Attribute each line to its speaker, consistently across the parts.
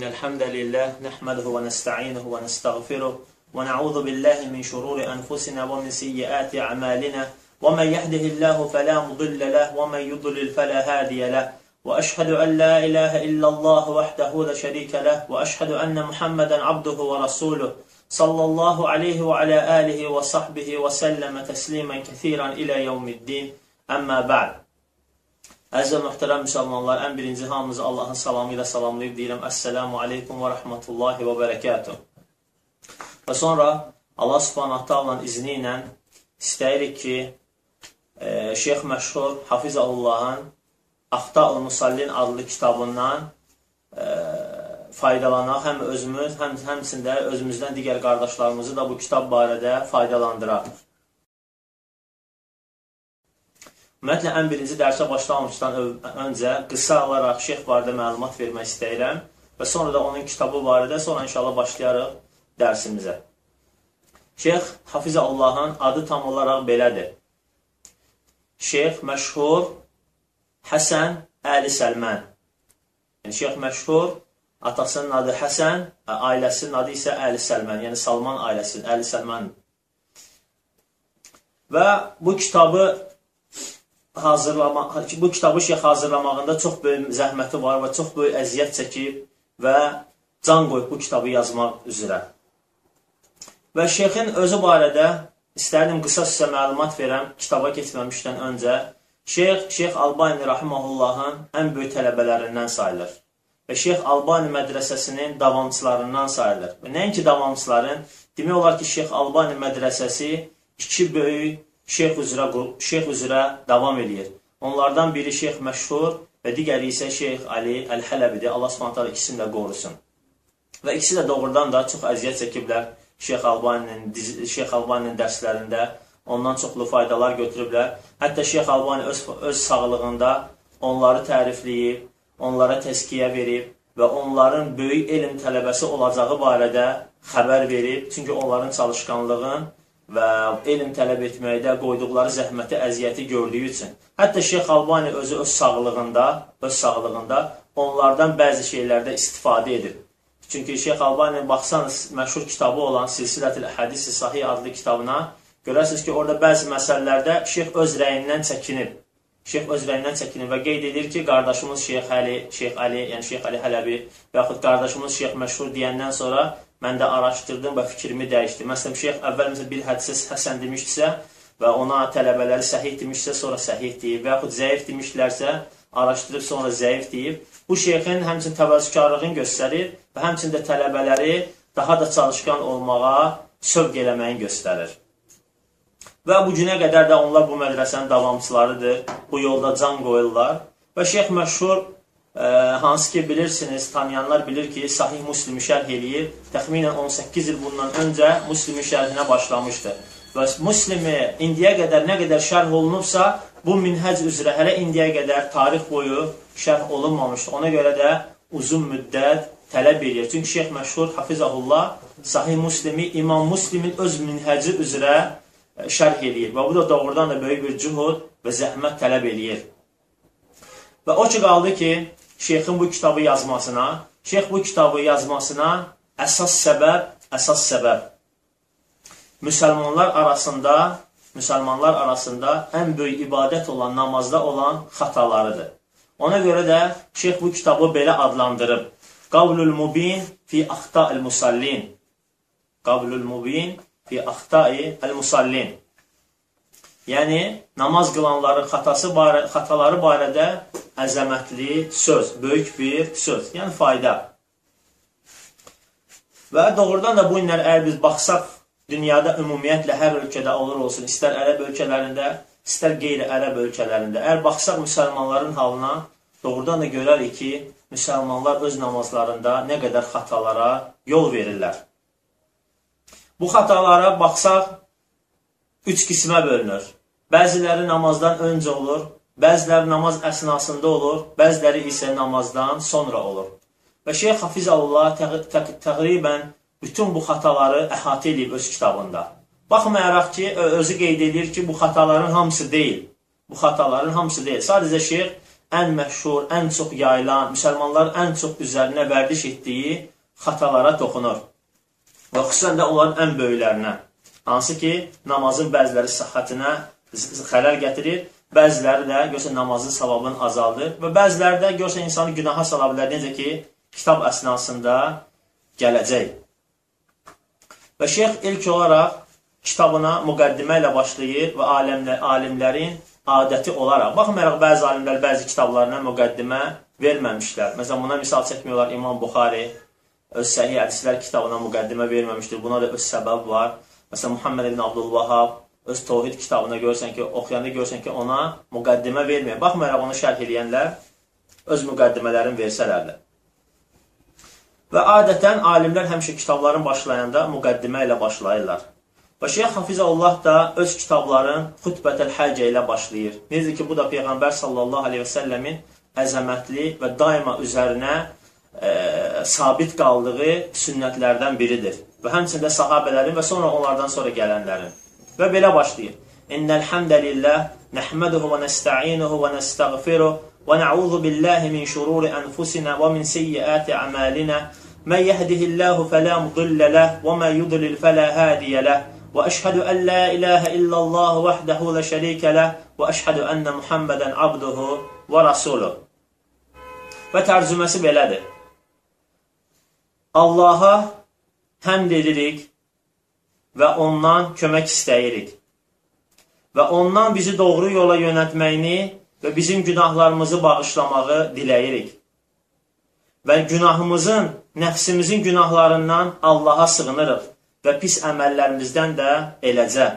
Speaker 1: إن الحمد لله نحمده ونستعينه ونستغفره ونعوذ بالله من شرور أنفسنا ومن سيئات أعمالنا. ومن يهده الله فلا مضل له ومن يضلل فلا هادي له. وأشهد أن لا إله إلا الله وحده لا شريك له وأشهد أن محمدا عبده ورسوله صلى الله عليه وعلى آله وصحبه وسلم تسليما كثيرا إلى يوم الدين. أما بعد Əziz və möhtərəm müsəlmanlar, ən birinci hamımızı Allahın salamı ilə salamlayıb deyirəm, Əssəlamu aleykum və rəhmətullahi və bərəkətuh. Və sonra Allah subhanahu ta'ala izni ilə istəyirik ki, e, Şeyx Məşhur Hafiz Allahın Axta-ül Musallin adlı kitabından e, faydalanaq, həm özümüz, həm həmçində özümüzdən digər qardaşlarımızı da bu kitab barədə faydalandıraq. Ümumiyyətlə, ən birinci dərsə başlamamışdan öncə qısa olaraq şeyx barədə məlumat vermək istəyirəm və sonra da onun kitabı barədə, sonra inşallah başlayarıq dərsimizə. Şeyx Hafizə Allahın adı tam olaraq belədir. Şeyx məşhur Həsən Əli Səlmən. Yəni, şeyx məşhur, atasının adı Həsən, ailəsinin adı isə Əli Səlmən, yəni Salman ailəsinin, Əli Səlmən. Və bu kitabı hazırlama, bu kitabı şeyx hazırlamağında çox böyük zəhməti var və çox böyük əziyyət çəkib və can qoyub bu kitabı yazmaq üzrə. Və şeyxin özü barədə istərdim qısa sizə məlumat verəm kitaba keçməmişdən öncə. Şeyx, Şeyx Albani Rahimahullahın ən böyük tələbələrindən sayılır. Və Şeyx Albani mədrəsəsinin davamçılarından sayılır. Və nəinki davamçıların, demək olar ki, Şeyx Albani mədrəsəsi iki böyük şeyx üzrə, şeyx üzrə davam edir. Onlardan biri şeyx məşhur və digəri isə şeyx Ali Əl-Hələbidir. Allah subhanətə ikisini də qorusun. Və ikisi də doğrudan da çox əziyyət çəkiblər Şeyx Albaninin, Şeyx Albaninin dərslərində. Ondan çoxlu faydalar götürüblər. Hətta Şeyx Albani öz, öz sağlığında onları tərifləyib, onlara təskiyə verib və onların böyük elm tələbəsi olacağı barədə xəbər verib. Çünki onların çalışqanlığın və elm tələb etməkdə qoyduqları zəhməti, əziyyəti gördüyü üçün. Hətta Şeyx Albani özü öz sağlığında, öz sağlığında onlardan bəzi şeylərdə istifadə edir. Çünki Şeyx Albani baxsanız məşhur kitabı olan Silsilətül Hədisi Sahih adlı kitabına görəsiniz ki, orada bəzi məsələlərdə Şeyx öz rəyindən çəkinib. Şeyx öz rəyindən çəkinib və qeyd edir ki, qardaşımız Şeyx Əli, Şeyx Əli, yəni Şeyx Əli Hələbi və yaxud qardaşımız Şeyx Məşhur deyəndən sonra mən də araşdırdım və fikrimi dəyişdim. Məsələn, şeyx əvvəl məsələn, bir hədisə həsən demişdisə və ona tələbələri səhih demişsə, sonra səhih deyib və yaxud zəif demişdilərsə, araşdırıb sonra zəif deyib. Bu şeyxin həmçin təvəzzükarlığını göstərir və həmçin də tələbələri daha da çalışqan olmağa sövq eləməyin göstərir. Və bu günə qədər də onlar bu mədrəsənin davamçılarıdır. Bu yolda can qoyurlar. Və şeyx məşhur e, hansı ki bilirsiniz, tanıyanlar bilir ki, Sahih Muslimi şərh eləyir. Təxminən 18 il bundan öncə Muslimi şərhinə başlamışdı. Və Muslimi indiyə qədər nə qədər şərh olunubsa, bu minhəc üzrə hələ indiyə qədər tarix boyu şərh olunmamışdı. Ona görə də uzun müddət tələb edir. Çünki Şeyx məşhur Hafizahullah Sahih Muslimi İmam Muslimin öz minhəci üzrə şərh eləyir. Və bu da doğrudan da böyük bir cühud və zəhmət tələb eləyir. Və o ki, qaldı ki, şeyxin bu kitabı yazmasına, şeyx bu kitabı yazmasına əsas səbəb, əsas səbəb müsəlmanlar arasında, müsəlmanlar arasında ən böyük ibadət olan, namazda olan xatalarıdır. Ona görə də şeyx bu kitabı belə adlandırıb. Qavlul mubin fi axta'il musallin. Qavlul mubin fi axta'il musallin. Yəni, namaz qılanların xatası barə, xataları barədə əzəmətli söz, böyük bir söz, yəni fayda. Və doğrudan da bu günlər əgər biz baxsaq, dünyada ümumiyyətlə hər ölkədə olur olsun, istər ərəb ölkələrində, istər qeyri-ərəb ölkələrində, əgər baxsaq müsəlmanların halına, doğrudan da görərik ki, müsəlmanlar öz namazlarında nə qədər xatalara yol verirlər. Bu xatalara baxsaq, üç qismə bölünür. Bəziləri namazdan öncə olur, Bəziləri namaz əsnasında olur, bəziləri isə namazdan sonra olur. Və Şeyx Hafiz Allah təqribən bütün bu xataları əhatə edib öz kitabında. Baxmayaraq ki, özü qeyd edir ki, bu xataların hamısı deyil. Bu xataların hamısı deyil. Sadəcə Şeyx ən məşhur, ən çox yayılan, müsəlmanların ən çox üzərinə vərdiş etdiyi xatalara toxunur. Və xüsusən də onların ən böyüklərinə. Hansı ki, namazın bəziləri sıxətinə xələl gətirir, bəziləri də görsə namazın savabını azaldır və bəziləri də görsə insanı günaha sala bilər. Necə ki, kitab əsnasında gələcək. Və şeyx ilk olaraq kitabına müqəddimə ilə başlayır və alimlər, alimlərin adəti olaraq, baxmayaraq bəzi alimlər bəzi kitablarına müqəddimə verməmişlər. Məsələn, buna misal çəkmiyorlar İmam Buxari öz səhih hədislər kitabına müqəddimə verməmişdir. Buna da öz səbəb var. Məsələn, Muhammed ibn Abdülvahab öz Tohid kitabına görsən ki, oxuyanda görsən ki, ona müqəddimə vermir. Baxmayaraq onu şərh eləyənlər öz müqəddimələrini versələrdir. Və adətən alimlər həmişə kitabların başlayanda müqəddimə ilə başlayırlar. Və Şeyx Hafizəllah da öz kitabların xütbətəl həcə ilə başlayır. Necə ki, bu da Peyğəmbər sallallahu aleyhi və səlləmin əzəmətli və daima üzərinə e, sabit qaldığı sünnətlərdən biridir. Və həmçində sahabələrin və sonra onlardan sonra gələnlərin. Və belə başlayır. İnnəl hamdəlillah, nəhməduhu və nəstəinuhu və nəstəğfiruhu və na'udhu billahi min şururi anfusina və min seyyiati amalina. Men yehdihillahu fela mudille leh ve men yudlil fela hadiye leh. Ve eşhedü en la ilahe illallah vahdehu la şerike leh ve eşhedü enne Muhammeden abduhu və rasuluh. Və tərcüməsi belədir. Allaha həmd edirik, və ondan kömək istəyirik. Və ondan bizi doğru yola yönətməyini və bizim günahlarımızı bağışlamağı diləyirik. Və günahımızın, nəfsimizin günahlarından Allaha sığınırıq və pis əməllərimizdən də eləcə.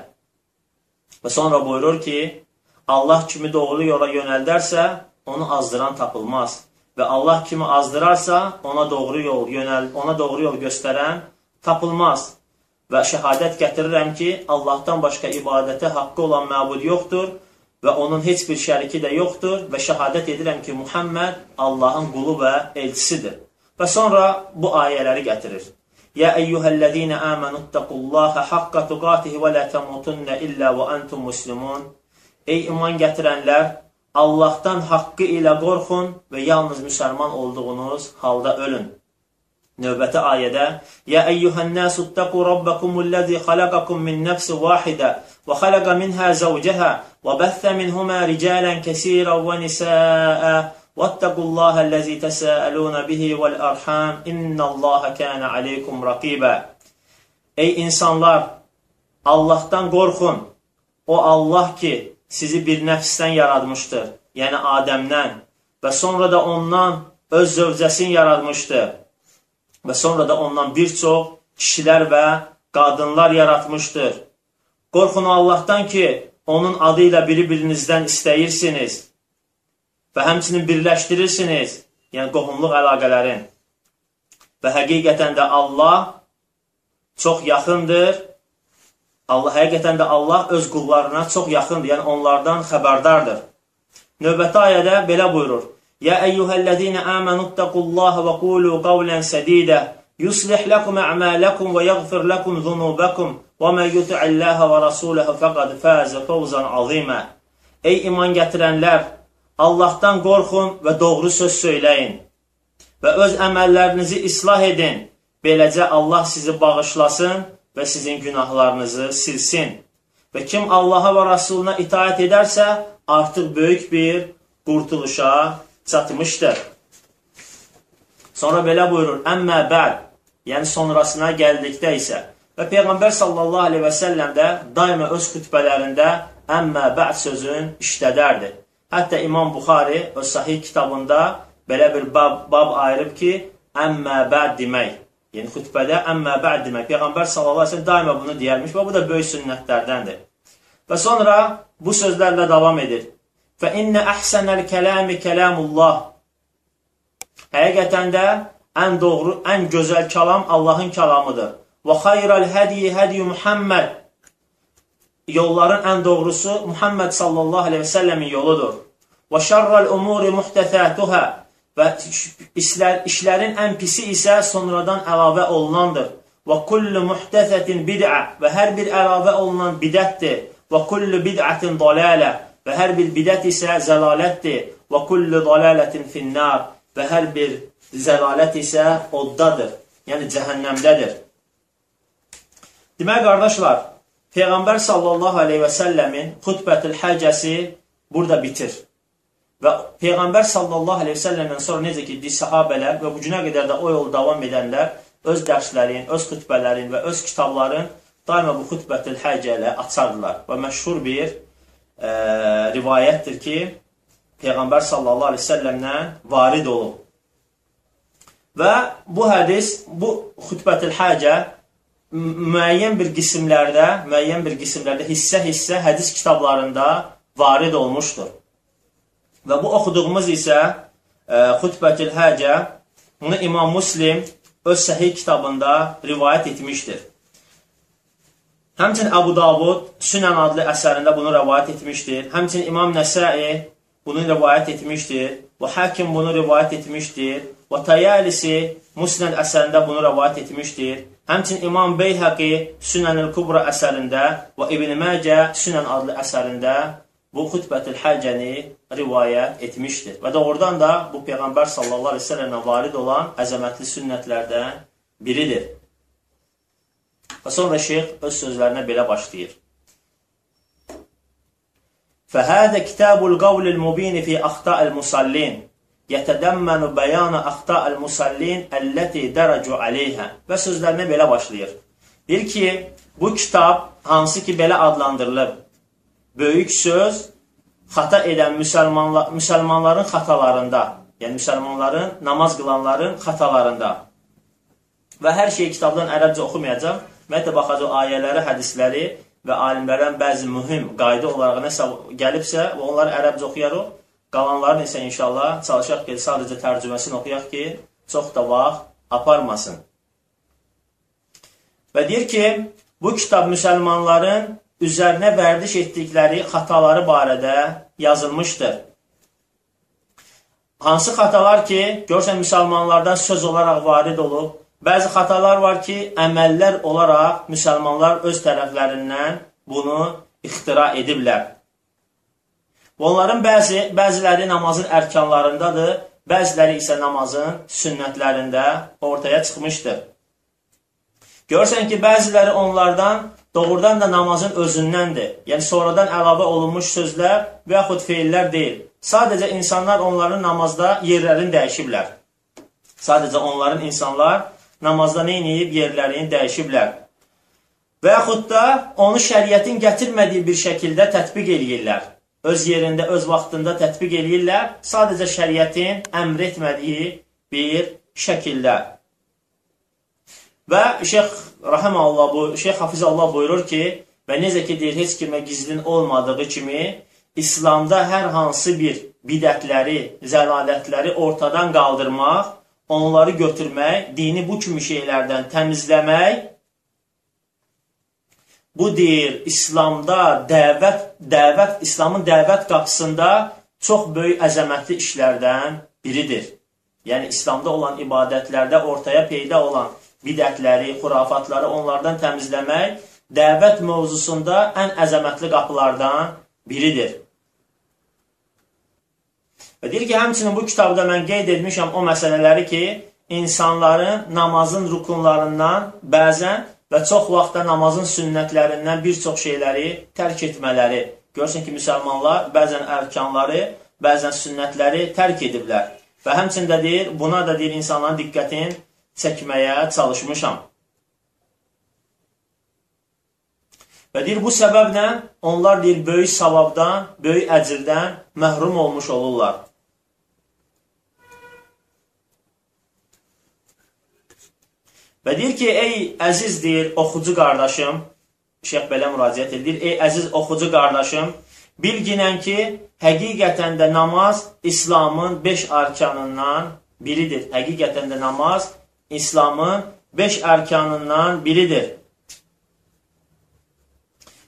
Speaker 1: Və sonra buyurur ki, Allah kimi doğru yola yönəldərsə, onu azdıran tapılmaz. Və Allah kimi azdırarsa, ona doğru yol yönəl, ona doğru yol göstərən tapılmaz və şəhadət gətirirəm ki, Allahdan başqa ibadətə haqqı olan məbud yoxdur və onun heç bir şəriki də yoxdur və şəhadət edirəm ki, Muhammed Allahın qulu və elçisidir. Və sonra bu ayələri gətirir. Ya eyyuhəllezina amanuttaqullaha haqqa tuqatihi və la tamutunna illa və entum muslimun. Ey iman gətirənlər, Allahdan haqqı ilə qorxun və yalnız müsəlman olduğunuz halda ölün. Növbəti ayədə Yə əyyuhənnəsu ttəqu rabbakumulləzi xaləqakum min nəfsi vahidə və xaləqə minhə zəvcəhə və bəthə minhumə ricalən kəsirən və nisəə vəttəqullaha ləzi təsəəlunə bihi vəl-ərham innallaha kənə aleykum rəqibə Ey insanlar! Allahdan qorxun! O Allah ki, sizi bir nəfsdən yaratmışdır, yəni Adəmdən və sonra da ondan öz zövcəsini yaratmışdır və sonra da ondan bir çox kişilər və qadınlar yaratmışdır. Qorxun Allahdan ki, onun adı ilə biri-birinizdən istəyirsiniz və həmçinin birləşdirirsiniz, yəni qohumluq əlaqələrin. Və həqiqətən də Allah çox yaxındır. Allah həqiqətən də Allah öz qullarına çox yaxındır, yəni onlardan xəbərdardır. Növbəti ayədə belə buyurur: Eyyuhellezine amenu ittaqullaha və qulu qawlan sadida yuslih lakum a'malakum və yaghfir lakum zunubakum və men yuti'illaha və rasulahu faqad faza fawzan azima. Ey iman gətirənlər, Allahdan qorxun və doğru söz söyləyin və öz əməllərinizi islah edin. Beləcə Allah sizi bağışlasın və sizin günahlarınızı silsin. Və kim Allaha və Rasuluna itaət edərsə, artıq böyük bir qurtuluşa çatmışdır. Sonra belə buyurur, əmmə bəd, yəni sonrasına gəldikdə isə və Peyğəmbər sallallahu aleyhi və səlləm də daima öz xütbələrində əmmə bəd sözün işlədərdi. Hətta İmam Buxari öz sahih kitabında belə bir bab, bab ayırıb ki, əmmə bəd demək. Yəni xütbədə əmmə bəd demək. Peyğəmbər sallallahu əleyhi və səlləm daima bunu deyərmiş və bu da böyük sünnətlərdəndir. Və sonra bu sözlərlə davam edir. Fə innə əhsənəl kələmi kəlamullah. Həqiqətən də ən doğru, ən gözəl kəlam Allahın kəlamıdır. Və xayral hədyi hədyi Muhammed yolların ən doğrusu Muhammed sallallahu aleyhi və səlləmin yoludur. Və şərrəl umuri muhtəsətuhə və işlər, işlərin ən pisi isə sonradan əlavə olunandır. Və kullu muhtəsətin bid'a və hər bir əlavə olunan bidətdir. Və kullu bid'atin dalalə və hər bir bidət isə zəlalətdir. və kullu dalalətin finnar və hər bir zəlalət isə oddadır, yəni cəhənnəmdədir. Demək, qardaşlar, Peyğəmbər sallallahu aleyhi və səlləmin xutbətül həcəsi burada bitir. Və Peyğəmbər sallallahu aleyhi və səlləmdən sonra necə ki, sahabələr və bu günə qədər də o yolu davam edənlər öz dərslərin, öz xütbələrin və öz kitabların daima bu xütbətül həcə ilə açardılar. Və məşhur bir e, rivayətdir ki, Peyğəmbər sallallahu aleyhi səlləmdən varid olub. Və bu hədis, bu xütbətül həcə müəyyən bir qismlərdə, müəyyən bir qismlərdə hissə-hissə hədis kitablarında varid olmuşdur. Və bu oxuduğumuz isə e, xütbətül həcə, bunu İmam Muslim öz səhih kitabında rivayət etmişdir. Həmçin Əbu Davud Sünən adlı əsərində bunu rəvayət etmişdir. Həmçin İmam Nəsai bunu rəvayət etmişdir. Və Hakim bunu rəvayət etmişdir. Və Tayalisi Musnəd əsərində bunu rəvayət etmişdir. Həmçin İmam Beyhəqi Sünənül Kubra əsərində və İbn Məcə Sünən adlı əsərində bu xütbətül həccəni rivayət etmişdir. Və doğrudan da bu Peyğəmbər sallallahu aleyhi ve sellemlə varid olan əzəmətli sünnətlərdən biridir. Və sonra şeyx öz sözlərinə belə başlayır. فهذا كتاب القول المبين في أخطاء المصلين يتدمن بيان أخطاء المصلين التي درجوا عليها və sözlərinə belə başlayır. Deyir ki, bu kitab hansı ki belə adlandırılıb, böyük söz xata edən müsəlmanlar, müsəlmanların xatalarında, yəni müsəlmanların, namaz qılanların xatalarında və hər şeyi kitabdan ərəbcə oxumayacaq, Ümumiyyətlə, baxacaq ayələri, hədisləri və alimlərdən bəzi mühüm qayda olaraq nəsə gəlibsə, və onları ərəbcə oxuyarıq. Qalanların isə inşallah çalışaq ki, sadəcə tərcüməsini oxuyaq ki, çox da vaxt aparmasın. Və deyir ki, bu kitab müsəlmanların üzərinə vərdiş etdikləri xataları barədə yazılmışdır. Hansı xatalar ki, görsən müsəlmanlardan söz olaraq varid olub, Bəzi xatalar var ki, əməllər olaraq müsəlmanlar öz tərəflərindən bunu ixtira ediblər. Onların bəzi, bəziləri namazın ərkanlarındadır, bəziləri isə namazın sünnətlərində ortaya çıxmışdır. Görsən ki, bəziləri onlardan doğrudan da namazın özündəndir. Yəni, sonradan əlavə olunmuş sözlər və yaxud feillər deyil. Sadəcə insanlar onların namazda yerlərini dəyişiblər. Sadəcə onların insanlar namazda nə inəyib, yerlərini dəyişiblər. Və yaxud da onu şəriətin gətirmədiyi bir şəkildə tətbiq eləyirlər. Öz yerində, öz vaxtında tətbiq eləyirlər, sadəcə şəriətin əmr etmədiyi bir şəkildə. Və Şeyx Rahəm Allah, bu, Şeyx Hafiz Allah buyurur ki, və necə ki deyir, heç kimə gizlin olmadığı kimi, İslamda hər hansı bir bidətləri, zəlalətləri ortadan qaldırmaq onları götürmək, dini bu kimi şeylərdən təmizləmək, bu deyir, İslamda dəvət, dəvət, İslamın dəvət qapısında çox böyük əzəmətli işlərdən biridir. Yəni, İslamda olan ibadətlərdə ortaya peyda olan bidətləri, xurafatları onlardan təmizləmək dəvət mövzusunda ən əzəmətli qapılardan biridir. Və deyir ki, həmçinin bu kitabda mən qeyd etmişəm o məsələləri ki, insanların namazın rukunlarından bəzən və çox vaxtda namazın sünnətlərindən bir çox şeyləri tərk etmələri. Görsən ki, müsəlmanlar bəzən ərkanları, bəzən sünnətləri tərk ediblər. Və həmçində deyir, buna da deyir, insanların diqqətini çəkməyə çalışmışam. Və deyir, bu səbəblə onlar deyir, böyük savabdan, böyük əcirdən məhrum olmuş olurlar. Və deyir ki, ey əziz deyir, oxucu qardaşım, şeyx belə müraciət edir, ey əziz oxucu qardaşım, bilginən ki, həqiqətən də namaz İslamın 5 arkanından biridir. Həqiqətən də namaz İslamın 5 arkanından biridir.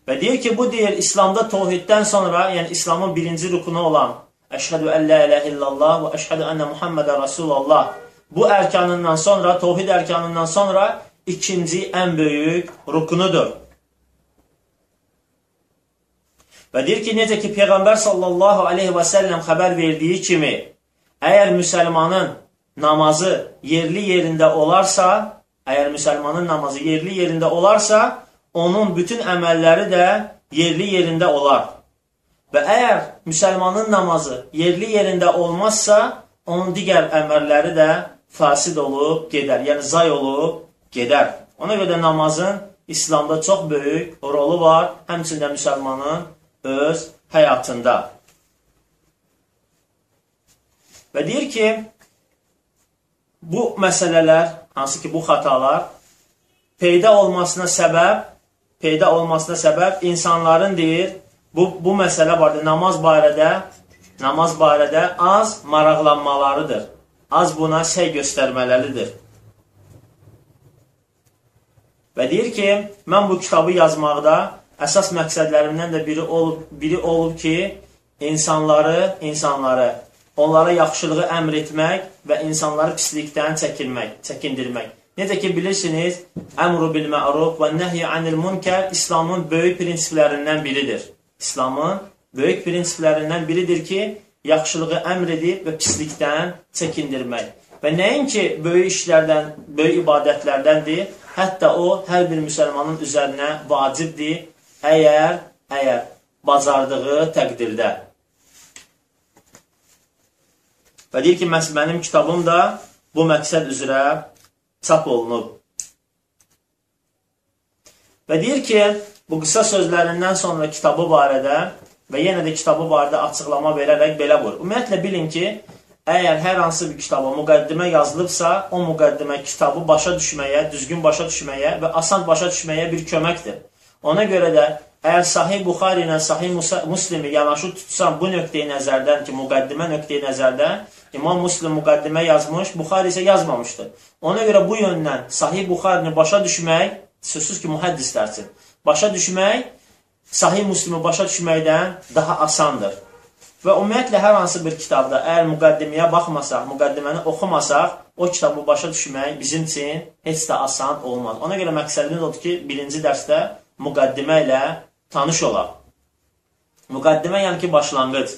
Speaker 1: Və deyir ki, bu deyir, İslamda tohiddən sonra, yəni İslamın birinci rukunu olan Əşhədü ən la ilə illallah və əşhədü ənə Muhammedə Rasulullah bu ərkanından sonra, tovhid ərkanından sonra ikinci ən böyük rukunudur. Və deyir ki, necə ki, Peyğəmbər sallallahu aleyhi və səlləm xəbər verdiyi kimi, əgər müsəlmanın namazı yerli yerində olarsa, əgər müsəlmanın namazı yerli yerində olarsa, onun bütün əməlləri də yerli yerində olar. Və əgər müsəlmanın namazı yerli yerində olmazsa, onun digər əməlləri də fasid olub gedər, yəni zay olub gedər. Ona görə də namazın İslamda çox böyük rolu var, həmçində müsəlmanın öz həyatında. Və deyir ki, bu məsələlər, hansı ki, bu xatalar peyda olmasına səbəb, peyda olmasına səbəb insanların deyir, bu, bu məsələ barədə, namaz barədə, namaz barədə az maraqlanmalarıdır. Az buna səy göstərmələlidir. Və deyir ki, mən bu kitabı yazmaqda əsas məqsədlərimdən də biri olub, biri olub ki, insanları, insanları, onlara yaxşılığı əmr etmək və insanları pislikdən çəkinmək, çəkindirmək. Necə ki, bilirsiniz, əmru bil məruf və nəhy anil münkər İslamın böyük prinsiplərindən biridir. İslamın böyük prinsiplərindən biridir ki, yaxşılığı əmr edib və pislikdən çəkindirmək. Və nəinki böyük işlərdən, böyük ibadətlərdəndir, hətta o, hər bir müsəlmanın üzərinə vacibdir, əgər, əgər bacardığı təqdirdə. Və deyir ki, məhz mənim kitabım da bu məqsəd üzrə çap olunub. Və deyir ki, bu qısa sözlərindən sonra kitabı barədə və yenə də kitabı barədə açıqlama verərək belə buyur. Ümumiyyətlə bilin ki, əgər hər hansı bir kitaba müqəddimə yazılıbsa, o müqəddimə kitabı başa düşməyə, düzgün başa düşməyə və asan başa düşməyə bir köməkdir. Ona görə də əgər Sahih Buxari ilə Sahih Muslimi yanaşı tutsan bu nöqteyi nəzərdən ki, müqəddimə nöqteyi nəzərdən İmam Muslim müqəddimə yazmış, Buxari isə yazmamışdır. Ona görə bu yöndən Sahih Buxarini başa düşmək, sözsüz ki, mühəddislərsin, başa düşmək Sahih Muslimi başa düşməkdən daha asandır. Və ümumiyyətlə hər hansı bir kitabda əgər müqəddiməyə baxmasaq, müqəddiməni oxumasaq, o kitabı başa düşmək bizim üçün heç də asan olmaz. Ona görə məqsədimiz odur ki, birinci dərsdə müqəddimə ilə tanış olaq. Müqəddimə yəni ki, başlanğıc.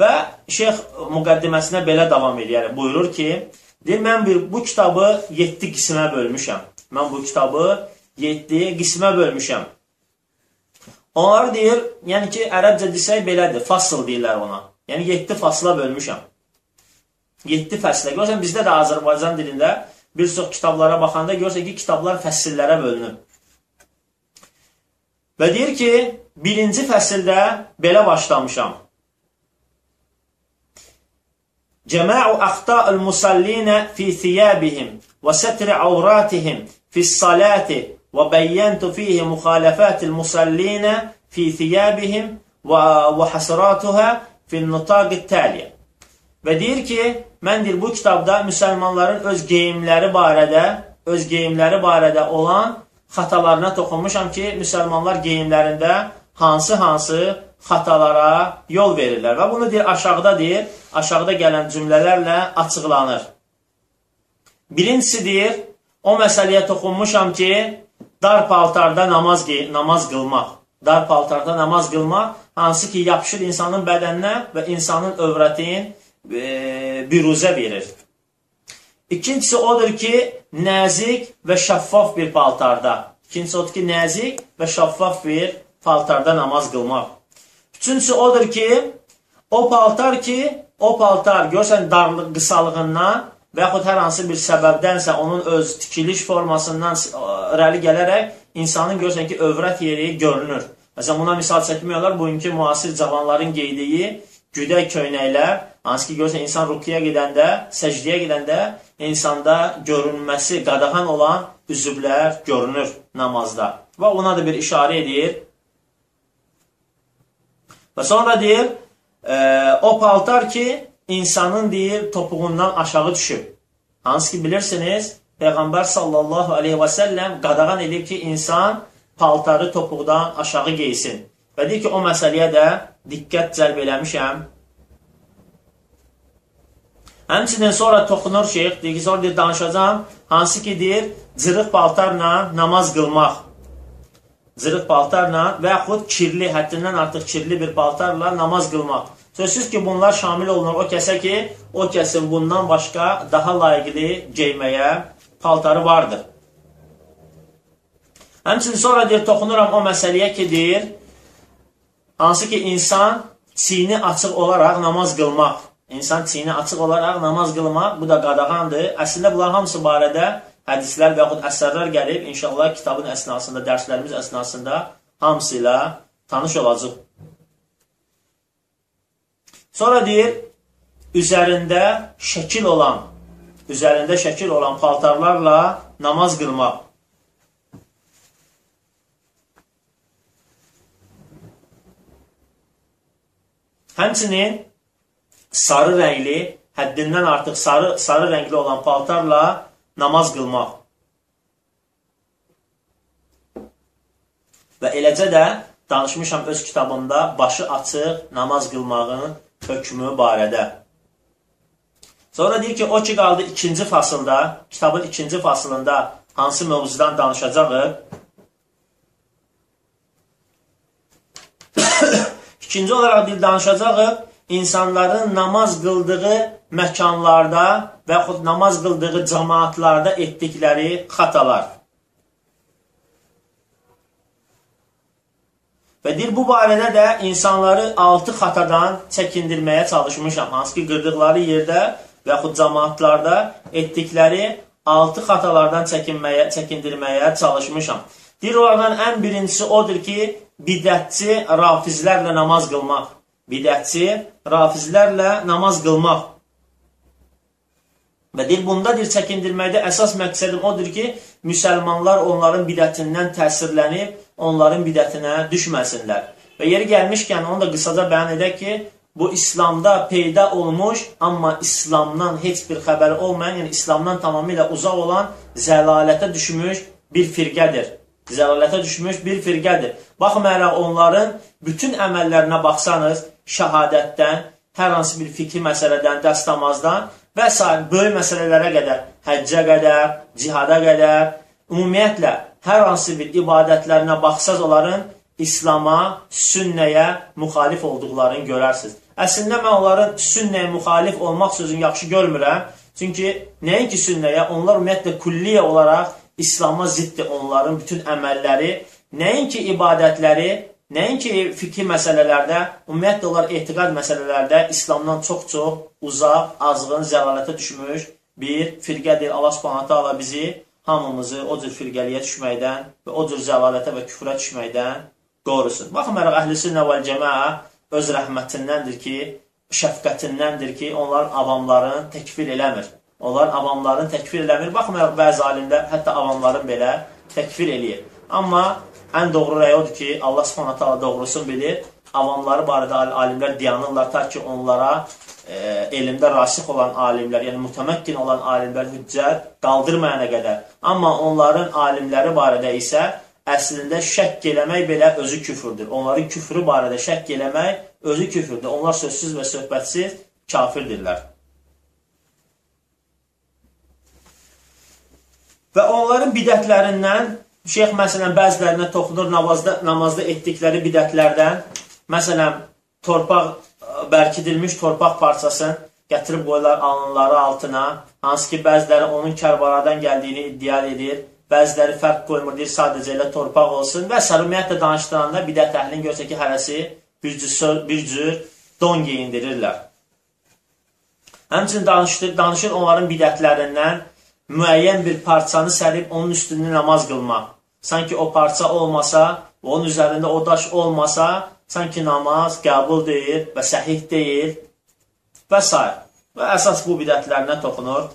Speaker 1: Və şeyx müqəddiməsinə belə davam edir. Buyurur ki, deyir, mən bir, bu kitabı 7 qismə bölmüşəm. Mən bu kitabı 7 qismə bölmüşəm. Onlar deyir, yəni ki, ərəbcə desək belədir, fasıl deyirlər ona. Yəni 7 fasla bölmüşəm. 7 fəslə. Görürsən, bizdə də Azərbaycan dilində bir çox kitablara baxanda görürsən ki, kitablar fəsillərə bölünür. Və deyir ki, birinci fəsildə belə başlamışam. Cəma'u əxta'ul musallinə fi thiyabihim və sətri avratihim fi salati fihi müxalifətil musallinə fi thiyabihim və həsratuhə fi nutaqit təliyə. Və deyir ki, mən deyir, bu kitabda müsəlmanların öz geyimləri barədə, öz geyimləri barədə olan xatalarına toxunmuşam ki, müsəlmanlar geyimlərində hansı-hansı xatalara yol verirlər. Və bunu deyir, aşağıda deyir, aşağıda gələn cümlələrlə açıqlanır. Birincisi deyir, o məsələyə toxunmuşam ki, dar paltarda namaz, namaz qılmaq. Dar paltarda namaz qılmaq, hansı ki, yapışır insanın bədəninə və insanın övrətin e, büruzə verir. İkincisi odur ki, nəzik və şəffaf bir paltarda. İkincisi odur ki, nəzik və şəffaf bir paltarda namaz qılmaq. Üçüncüsü odur ki, o paltar ki, o paltar görsən darlıq qısalığından və yaxud hər hansı bir səbəbdənsə onun öz tikiliş formasından irəli gələrək insanın görsən ki, övrət yeri görünür. Məsələn, buna misal çəkmiyorlar, bugünkü müasir cavanların geydiyi güdək köynəklər, hansı ki, görürsən, insan rukiyə gedəndə, səcdiyə gedəndə insanda görünməsi qadağan olan üzvlər görünür namazda. Və ona da bir işarə edir. Və sonra deyir, e, o paltar ki, insanın deyir, topuğundan aşağı düşüb. Hansı ki, bilirsiniz, Peyğəmbər sallallahu aleyhi və səlləm qadağan edib ki, insan paltarı topuqdan aşağı geysin. Və deyir ki, o məsələyə də diqqət cəlb eləmişəm. Həmçinin sonra toxunur şeyx, deyir ki, sonra deyir, danışacağım, hansı ki deyir, cırıq paltarla namaz qılmaq. zırıq paltarla və yaxud kirli, həddindən artıq kirli bir paltarla namaz qılmaq. Sözsüz ki, bunlar şamil olunur o kəsə ki, o kəsin bundan başqa daha layiqli geyməyə paltarı vardır. Həmçinin sonra deyir, toxunuram o məsələyə ki, deyir, hansı ki, insan çiyini açıq olaraq namaz qılmaq, insan çiyini açıq olaraq namaz qılmaq, bu da qadağandır. Əslində, bunlar hamısı barədə hədislər və yaxud əsərlər gəlib, inşallah kitabın əsnasında, dərslərimiz əsnasında hamısı ilə tanış olacaq. Sonra deyir, üzərində şəkil olan, üzərində şəkil olan paltarlarla namaz qılmaq. Həmçinin sarı rəngli, həddindən artıq sarı, sarı rəngli olan paltarla namaz qılmaq. Və eləcə də danışmışam öz kitabımda başı açıq namaz qılmağın hökmü barədə. Sonra deyir ki, o ki qaldı ikinci fasılda, kitabın ikinci fasılında hansı mövzudan danışacaqıq? İkinci olaraq dil danışacaqıq insanların namaz qıldığı məkanlarda və yaxud namaz qıldığı cəmaatlarda etdikləri xatalar. Və deyir, bu barədə də insanları altı xatadan çəkindirməyə çalışmışam. Hansı ki, qırdıqları yerdə və yaxud cəmaatlarda etdikləri altı xatalardan çəkinməyə, çəkindirməyə çalışmışam. Deyir, onlardan ən birincisi odur ki, bidətçi rafizlərlə namaz qılmaq. Bidətçi rafizlərlə namaz qılmaq. Və deyir, bunda deyir, çəkindirməkdə əsas məqsədim odur ki, müsəlmanlar onların bidətindən təsirlənib, onların bidətinə düşməsinlər. Və yeri gəlmişkən, onu da qısaca bəyan edək ki, bu İslamda peyda olmuş, amma İslamdan heç bir xəbəri olmayan, yəni İslamdan tamamilə uzaq olan zəlalətə düşmüş bir firqədir. Zəlalətə düşmüş bir firqədir. Baxmayaraq onların bütün əməllərinə baxsanız, şəhadətdən, hər hansı bir fikri məsələdən, dəstəmazdan və s. böyük məsələlərə qədər, həccə qədər, cihada qədər, ümumiyyətlə, hər hansı bir ibadətlərinə baxsaz onların İslama, sünnəyə müxalif olduqlarını görərsiniz. Əslində, mən onların sünnəyə müxalif olmaq sözünü yaxşı görmürəm. Çünki nəinki sünnəyə, onlar ümumiyyətlə külliyə olaraq İslama ziddir onların bütün əməlləri, nəinki ibadətləri, Nəinki fikri məsələlərdə, ümumiyyətlə onlar etiqad məsələlərdə İslamdan çox-çox uzaq, azğın, zəlalətə düşmüş bir firqədir. Allah subhanətə Allah bizi hamımızı o cür firqəliyə düşməkdən və o cür zəlalətə və küfrə düşməkdən qorusun. Baxmayaraq, əhl-i sünnə vəl cəməə öz rəhmətindəndir ki, şəfqətindəndir ki, onlar avamların təkfir eləmir. Onlar avamların təkfir eləmir. Baxmayaraq, bəzi alimlər hətta avamların belə təkfir eləyir. Amma Ən doğru rəy odur ki, Allah subhanahu ta'ala doğrusunu bilir. Avamları barədə alimlər dayanırlar ta ki, onlara e, elmdə rasix olan alimlər, yəni mütəməkkin olan alimlər hüccət qaldırmayana qədər. Amma onların alimləri barədə isə əslində şəkk eləmək belə özü küfürdür. Onların küfrü barədə şəkk eləmək özü küfürdür. Onlar sözsüz və söhbətsiz kafirdirlər. Və onların bidətlərindən Şeyx məsələn bəzilərinə toxunur namazda, namazda etdikləri bidətlərdən. Məsələn, torpaq bərkidilmiş torpaq parçasını gətirib qoyurlar alınları altına. Hansı ki, bəziləri onun Kərbaladan gəldiyini iddia edir. Bəziləri fərq qoymur, deyir, sadəcə elə torpaq olsun. Və sərumiyyətlə danışdıranda bidət əhlin görsə ki, hərəsi bir cür, bir cür don geyindirirlər. Həmçinin danışır, danışır onların bidətlərindən müəyyən bir parçanı sərib onun üstündə namaz qılmaq. Sanki o parça olmasa, onun üzərində o daş olmasa, sanki namaz qəbul deyil və səhih deyil və s. Və əsas bu bidətlərinə toxunur.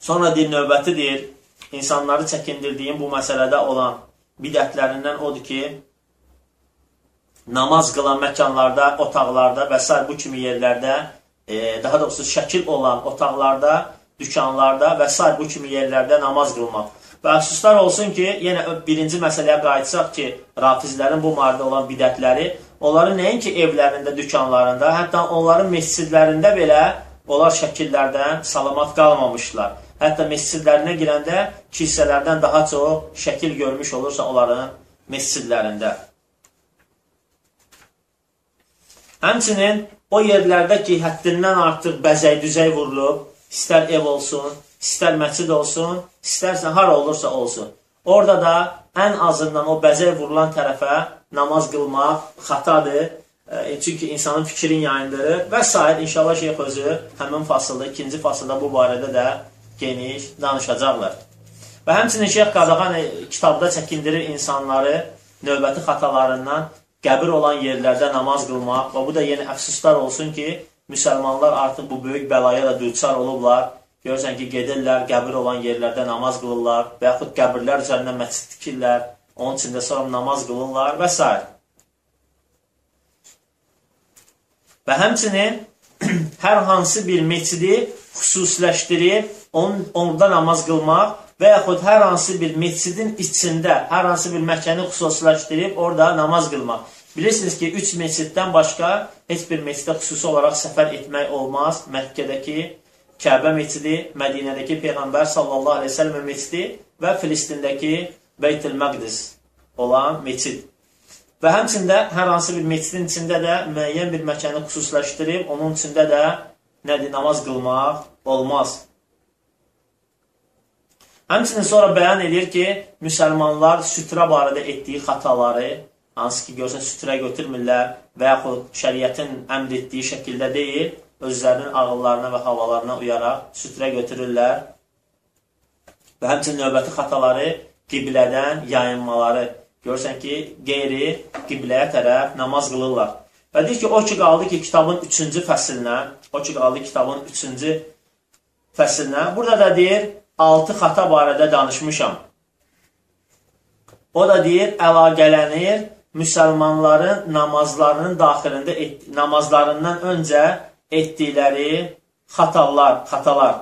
Speaker 1: Sonra deyir, növbəti deyir, insanları çəkindirdiyim bu məsələdə olan bidətlərindən odur ki, namaz qılan məkanlarda, otaqlarda və s. bu kimi yerlərdə e, daha doğrusu şəkil olan otaqlarda, dükanlarda və s. bu kimi yerlərdə namaz qılmaq. Və əfsuslar olsun ki, yenə birinci məsələyə qayıtsaq ki, rafizlərin bu mardə olan bidətləri, onların nəinki evlərində, dükanlarında, hətta onların mescidlərində belə onlar şəkillərdən salamat qalmamışlar. Hətta mescidlərinə girəndə kilsələrdən daha çox şəkil görmüş olursa onların mescidlərində. Həmçinin o yerlərdə ki, həddindən artıq bəzək-düzək vurulub, istər ev olsun, istər məscid olsun, istərsə hara olursa olsun. Orada da ən azından o bəzək vurulan tərəfə namaz qılmaq xatadır. E, çünki insanın fikrin yayındırır və s. İnşallah şeyx özü həmin fasılda, ikinci fasılda bu barədə də geniş danışacaqlar. Və həmçinin Şeyx Qadağan e, kitabda çəkindirir insanları növbəti xatalarından qəbir olan yerlərdə namaz qılmaq və bu da yenə əfsuslar olsun ki, müsəlmanlar artıq bu böyük bəlaya da düçar olublar. Görürsən ki, gedirlər, qəbir olan yerlərdə namaz qılırlar və yaxud qəbirlər üzərində məscid tikirlər, onun içində sonra namaz qılırlar və s. Və həmçinin hər hansı bir meçidi xüsusiləşdirib, on, onda namaz qılmaq və yaxud hər hansı bir meçidin içində, hər hansı bir məkəni xüsusiləşdirib, orada namaz qılmaq. Bilirsiniz ki, üç meçiddən başqa heç bir meçidə xüsusi olaraq səfər etmək olmaz. Məkkədəki Kəbə meçidi, Mədinədəki Peyğəmbər sallallahu aleyhi ve sellem meçidi və Filistindəki Beytül Məqdis olan meçid. Və həmçində hər hansı bir meçidin içində də müəyyən bir məkanı xüsusiləşdirib, onun içində də nədir, namaz qılmaq olmaz. Həmçinin sonra bəyan edir ki, müsəlmanlar sütrə barədə etdiyi xataları, hansı ki, görsən sütrə götürmürlər və yaxud şəriətin əmr etdiyi şəkildə deyil, özlərinin ağıllarına və havalarına uyaraq sütrə götürürlər. Və həmçinin növbəti xataları qiblədən yayınmaları, Görürsən ki, qeyri qibləyə tərəf namaz qılırlar. Və deyir ki, o ki qaldı ki, kitabın üçüncü fəsilinə, o ki qaldı kitabın üçüncü fəsilinə, burada da deyir, altı xata barədə danışmışam. O da deyir, əlaqələnir müsəlmanların namazlarının daxilində, et, namazlarından öncə etdikləri xatalar, xatalar.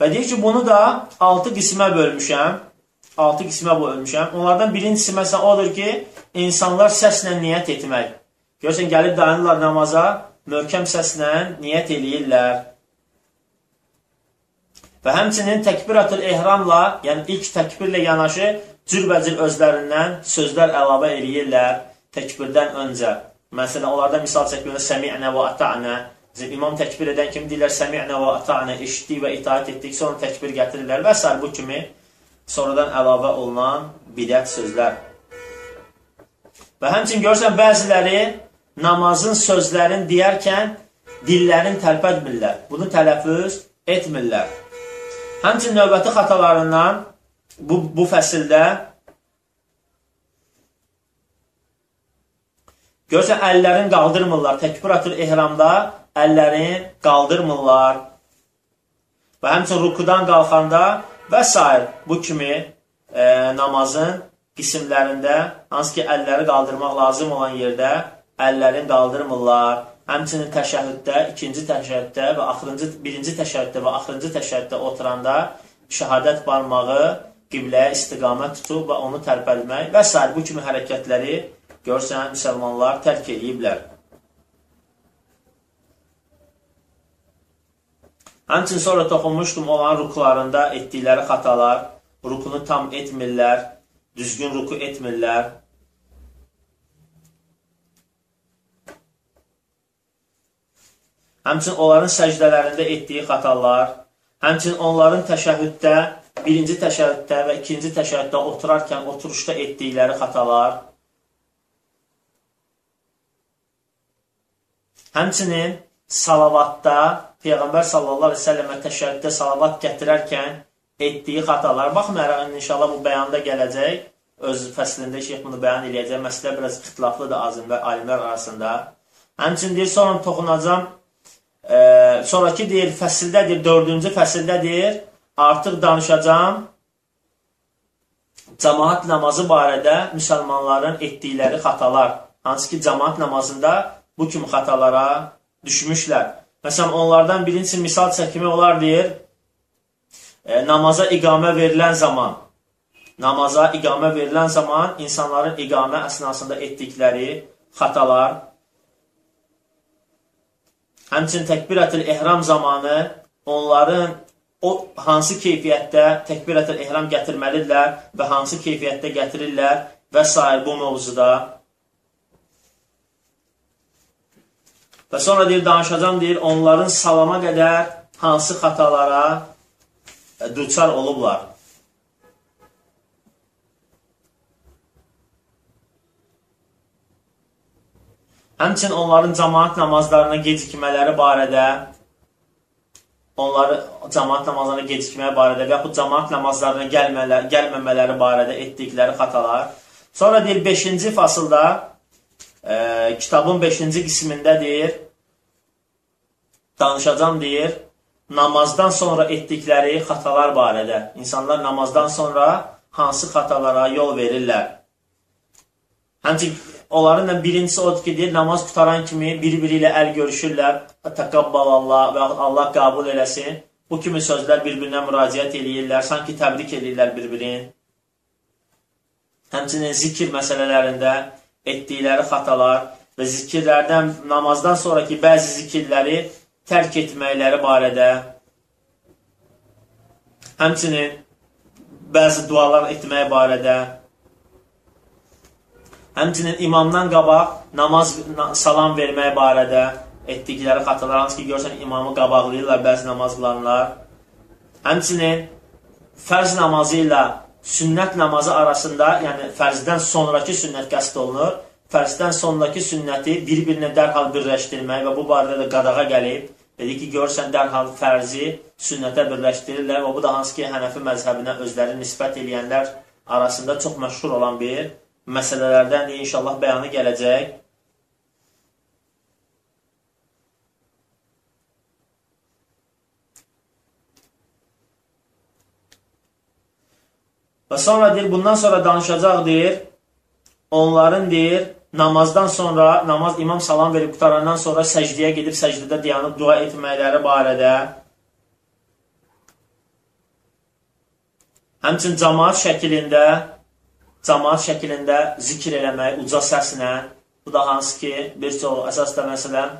Speaker 1: Və deyir ki, bunu da 6 qismə bölmüşəm. 6 qismə bölmüşəm. Onlardan birincisi məsələn odur ki, insanlar səslə niyyət etmək. Görürsən, gəlib dayanırlar namaza, möhkəm səslə niyyət eləyirlər. Və həmçinin təkbiratul ehramla, yəni ilk təkbirlə yanaşı cürbəcür özlərindən sözlər əlavə eləyirlər təkbirdən öncə. Məsələn, onlardan misal çəkilən səmi'nə və ata'nə İmam təkbir edən kimi deyirlər səmi'nə və ata'nə eşitdik və itaat etdik, sonra təkbir gətirirlər və s. bu kimi sonradan əlavə olunan bidət sözlər. Və həmçin görürsən, bəziləri namazın sözlərini deyərkən dillərini tərpətmirlər. Bunu tələffüz etmirlər. Həmçin növbəti xatalarından bu, bu fəsildə görürsən, əllərini qaldırmırlar. Təkbiratul ehramda əllərini qaldırmırlar. Və həmçin rukudan qalxanda və s. bu kimi e, namazın qismlərində, hansı ki, əlləri qaldırmaq lazım olan yerdə əllərini qaldırmırlar. Həmçinin təşəhhüddə, ikinci təşəhhüddə və axırıncı, birinci təşəhhüddə və axırıncı təşəhhüddə oturanda şəhadət barmağı qibləyə istiqamət tutub və onu tərpəlmək və s. bu kimi hərəkətləri görsən, müsəlmanlar tərk ediblər. Həmçin sonra toxunmuşdum olan rukularında etdikləri xatalar, rukunu tam etmirlər, düzgün ruku etmirlər. Həmçin onların səcdələrində etdiyi xatalar, həmçin onların təşəhhüddə, birinci təşəhhüddə və ikinci təşəhhüddə oturarkən oturuşda etdikləri xatalar, həmçinin salavatda Peyğəmbər sallallahu əleyhi və səlləmə təşəkkürdə salavat gətirərkən etdiyi xatalar baxmayaraq inşallah bu bəyanda gələcək. Öz fəslində şeyx bunu bəyan eləyəcək. Məsələ biraz ixtilaflıdır alimlər arasında. Həmçinin deyir, sonra toxunacam. E, sonraki deyir, fəsildə deyir, dördüncü fəsildə deyir, artıq danışacam cəmaat namazı barədə müsəlmanların etdikləri xatalar. Hansı ki, cəmaat namazında bu kimi xatalara düşmüşlər. Məsələn, onlardan birincisi misal çəkimi olar deyir, e, namaza iqamə verilən zaman, namaza iqamə verilən zaman insanların iqamə əsnasında etdikləri xatalar, Həmçinin təkbirətül ehram zamanı onların o hansı keyfiyyətdə təkbirətül ehram gətirməlidirlər və hansı keyfiyyətdə gətirirlər və s. bu mövzuda. Və sonra deyir, danışacam, deyir, onların salama qədər hansı xatalara düçar olublar. Həmçin onların cəmaat namazlarına gecikmələri barədə onları cəmaat namazlarına gecikməyə barədə və yaxud cəmaat namazlarına gəlmələr, gəlməmələri barədə etdikləri xatalar. Sonra deyir 5-ci fasılda e, kitabın 5-ci qismində deyir danışacam deyir namazdan sonra etdikləri xatalar barədə. İnsanlar namazdan sonra hansı xatalara yol verirlər. Həmçin onların da birincisi odur ki, deyir, namaz qutaran kimi bir-biri ilə əl görüşürlər, təqabbal Allah və Allah qəbul eləsin. Bu kimi sözlər bir-birinə müraciət eləyirlər, sanki təbrik eləyirlər bir-birini. Həmçinin zikir məsələlərində etdikləri xatalar və zikirlərdən, namazdan sonraki bəzi zikirləri tərk etməkləri barədə, həmçinin bəzi dualar etmək barədə, Həmçinin imamdan qabaq namaz salam vermək barədə etdikləri xatalar, hansı ki, görsən imamı qabaqlayırlar bəzi namaz qılanlar. Həmçinin fərz namazı ilə sünnət namazı arasında, yəni fərzdən sonraki sünnət qəsd olunur. Fərzdən sonraki sünnəti bir-birinə dərhal birləşdirmək və bu barədə də qadağa gəlib. Dedi ki, görsən dərhal fərzi sünnətə birləşdirirlər və bu da hansı ki, Hənəfi məzhəbinə özləri nisbət edənlər arasında çox məşhur olan bir məsələlərdən də inşallah bəyanı gələcək. Və sonra deyir, bundan sonra danışacaq deyir, onların deyir, namazdan sonra, namaz imam salam verib qutarandan sonra səcdiyə gedib səcdədə dayanıb dua etməkləri barədə, həmçin cəmaat şəklində cəmaat şəklində zikr eləmək uca səslə, bu da hansı ki, bir çox əsasda məsələn,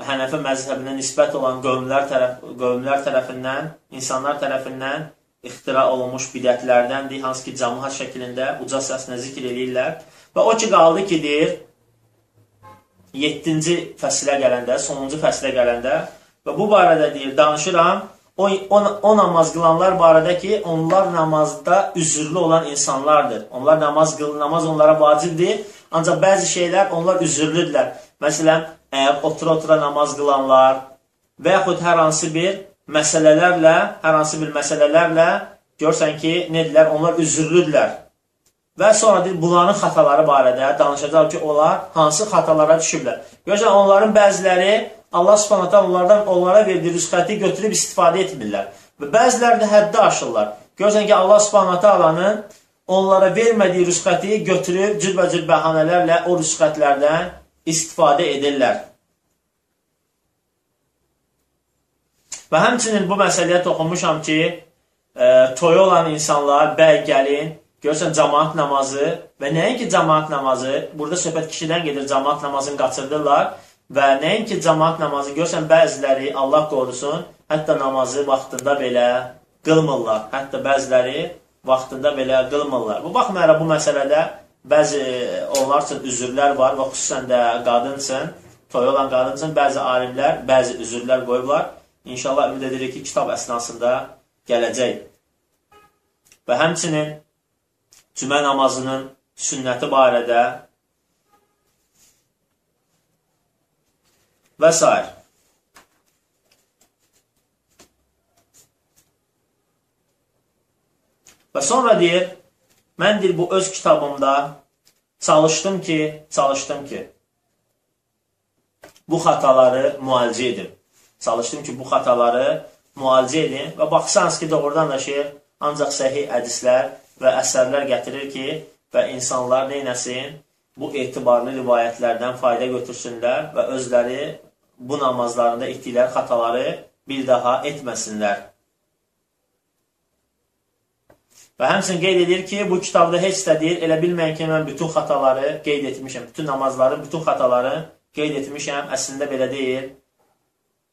Speaker 1: Hənəfi məzhəbinə nisbət olan qövmlər, tərəf, qövmlər tərəfindən, insanlar tərəfindən ixtira olunmuş bidətlərdəndir, hansı ki, cəmaat şəklində uca səslə zikr eləyirlər. Və o ki, qaldı ki, deyir, 7-ci fəsilə gələndə, sonuncu fəsilə gələndə və bu barədə deyir, danışıram, o, o, o namaz qılanlar barədə ki, onlar namazda üzürlü olan insanlardır. Onlar namaz qıl, namaz onlara vacibdir. Ancaq bəzi şeylər onlar üzürlüdürlər. Məsələn, əgər otura-otura namaz qılanlar və yaxud hər hansı bir məsələlərlə, hər hansı bir məsələlərlə görsən ki, nedirlər? Onlar üzürlüdürlər. Və sonra deyir, bunların xataları barədə danışacaq ki, onlar hansı xatalara düşüblər. Görsən, onların bəziləri Allah subhanətə onlardan onlara verdiyi rüsxəti götürüb istifadə etmirlər. Və bəziləri də həddi aşırlar. Görsən ki, Allah subhanətə alanın onlara vermədiyi rüsxəti götürüb cürbəcür bəhanələrlə o rüsxətlərdən istifadə edirlər. Və həmçinin bu məsələyə toxunmuşam ki, e, toyu olan insanlar, bəy, gəlin, görsən cəmaat namazı və nəinki cəmaat namazı, burada söhbət kişidən gedir, cəmaat namazını qaçırdırlar Və nəinki cəmaat namazı görsən, bəziləri, Allah qorusun, hətta namazı vaxtında belə qılmırlar. Hətta bəziləri vaxtında belə qılmırlar. Bu baxmayaraq bu məsələdə bəzi onlar üçün üzürlər var və xüsusən də qadın üçün, toy olan qadın üçün bəzi alimlər bəzi üzürlər qoyublar. İnşallah ümid edirik ki, kitab əsnasında gələcək. Və həmçinin cümə namazının sünnəti barədə və s. Və sonra deyir, mən deyir, bu öz kitabımda çalışdım ki, çalışdım ki, bu xataları müalicə edim. Çalışdım ki, bu xataları müalicə edin və baxsanız ki, doğrudan da şey, ancaq səhih hədislər və əsərlər gətirir ki, və insanlar neynəsin? Bu etibarlı rivayətlərdən fayda götürsünlər və özləri bu namazlarında etdikləri xataları bir daha etməsinlər. Və həmçin qeyd edir ki, bu kitabda heç də deyir, elə bilməyin ki, mən bütün xataları qeyd etmişəm, bütün namazların bütün xataları qeyd etmişəm, əslində belə deyil.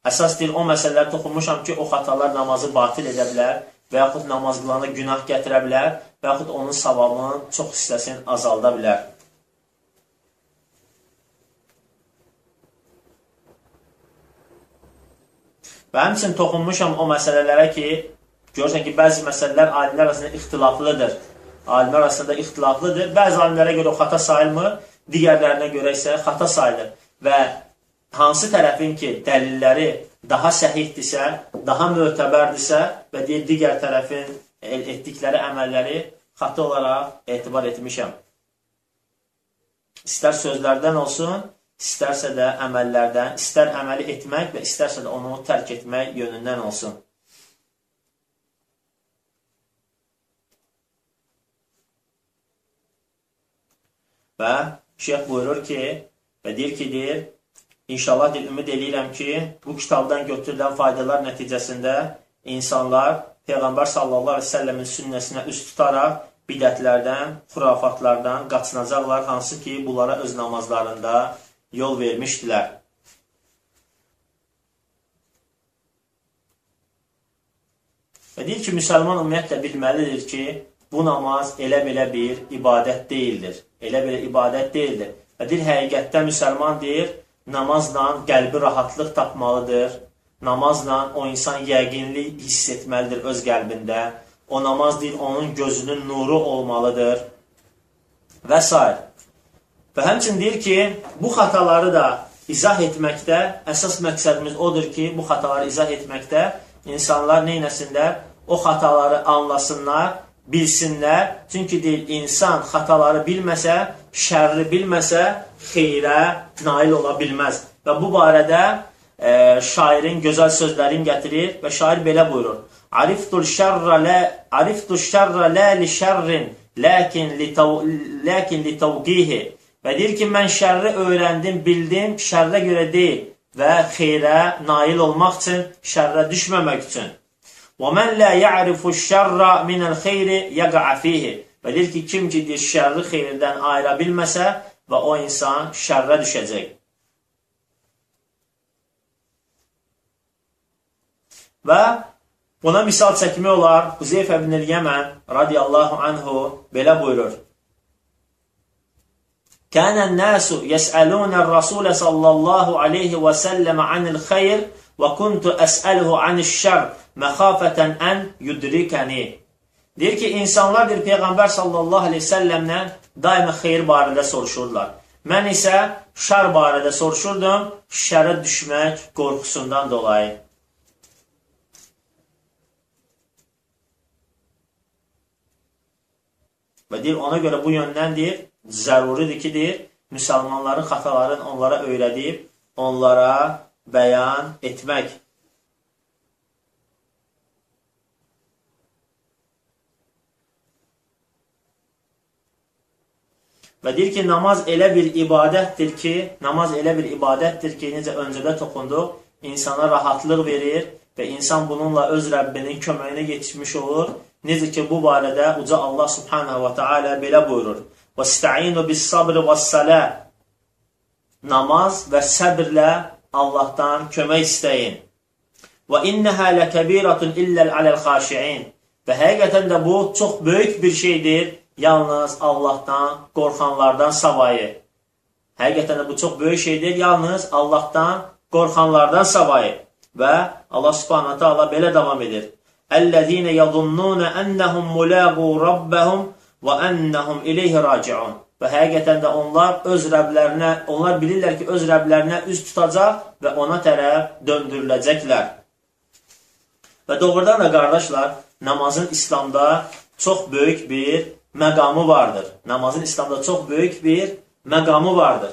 Speaker 1: əsas deyil, o məsələlər toxunmuşam ki, o xatalar namazı batil edə bilər və yaxud namaz qılanda günah gətirə bilər və yaxud onun savabının çox hissəsini azalda bilər. Və həmçin toxunmuşam o məsələlərə ki, görürsən ki, bəzi məsələlər alimlər arasında ixtilaflıdır. Alimlər arasında ixtilaflıdır. Bəzi alimlərə görə o xata sayılmır, digərlərinə görə isə xata sayılır. Və hansı tərəfin ki, dəlilləri daha səhihdirsə, daha mötəbərdirsə və digər tərəfin etdikləri əməlləri xatı olaraq etibar etmişəm. İstər sözlərdən olsun, istərsə də əməllərdən, istər əməli etmək və istərsə də onu tərk etmək yönündən olsun. Və şeyh buyurur ki, və deyir ki, deyir, İnşallah deyil, ümid eləyirəm ki, bu kitabdan götürülən faydalar nəticəsində insanlar Peyğəmbər sallallahu aleyhi ve səlləmin sünnəsinə üst tutaraq bidətlərdən, xurafatlardan qaçınacaqlar, hansı ki, bunlara öz namazlarında yol vermişdilər. Və deyir ki, müsəlman ümumiyyətlə bilməlidir ki, bu namaz elə belə bir ibadət deyildir. Elə belə ibadət deyildir. Və deyir, həqiqətdə müsəlman deyir, namazla qəlbi rahatlıq tapmalıdır. Namazla o insan yəqinlik hiss etməlidir öz qəlbində. O namaz deyil, onun gözünün nuru olmalıdır. Və s. Və həmçin deyir ki, bu xataları da izah etməkdə, əsas məqsədimiz odur ki, bu xataları izah etməkdə insanlar neynəsinlər? O xataları anlasınlar, bilsinlər. Çünki deyir, insan xataları bilməsə, şərri bilməsə, xeyrə nail ola bilməz. Və bu barədə e, şairin gözəl sözlərini gətirir və şair belə buyurur. Ariftul şerra la ariftul şerra la li şerrin lakin li lakin li tawqihi. Və deyir ki, mən şərri öyrəndim, bildim, şərrə görə deyil və xeyrə nail olmaq üçün, şərrə düşməmək üçün. Və mən la ya'rifu şerra minəl xeyri yaq'a fihi. Və deyir ki, kim ki deyir, şərri xeyirdən ayıra bilməsə, və o insan şərrə düşəcək. Və buna misal çəkmək olar, Huzeyf ibn el-Yəmən radiyallahu anhu belə buyurur. كان الناس يسألون الرسول صلى الله عليه وسلم عن الخير وكنت أسأله عن الشر مخافة أن يدركني Deyir ki, insanlar deyir, Peyğəmbər sallallahu aleyhi səlləmlə daima xeyir barədə soruşurlar. Mən isə şər barədə soruşurdum, şərə düşmək qorxusundan dolayı. Və deyir, ona görə bu yöndən deyir, zəruridir ki, deyir, müsəlmanların xatalarını onlara öyrədib, onlara bəyan etmək. Və deyir ki, namaz elə bir ibadətdir ki, namaz elə bir ibadətdir ki, necə öncədə toxunduq, insana rahatlıq verir və insan bununla öz Rəbbinin köməyinə yetişmiş olur. Necə ki, bu barədə uca Allah subhanahu wa ta'ala belə buyurur. Və istəinu bis sabr və sələ. Namaz və səbirlə Allahdan kömək istəyin. Və innəhə ləkəbiratun illəl aləl xaşiin. Və həqiqətən də bu çox böyük bir şeydir, yalnız Allahdan qorxanlardan savayı. Həqiqətən də bu çox böyük şeydir, yalnız Allahdan qorxanlardan savayı. Və Allah subhanətə Allah belə davam edir. Əllədinə yadunnuna ennəhum mulaqu rabbəhum və ennəhum ileyhi raciun. Və həqiqətən də onlar öz Rəblərinə, onlar bilirlər ki, öz Rəblərinə üz tutacaq və ona tərəf döndürüləcəklər. Və doğrudan da qardaşlar, namazın İslamda çox böyük bir məqamı vardır. Namazın İslamda çox böyük bir məqamı vardır.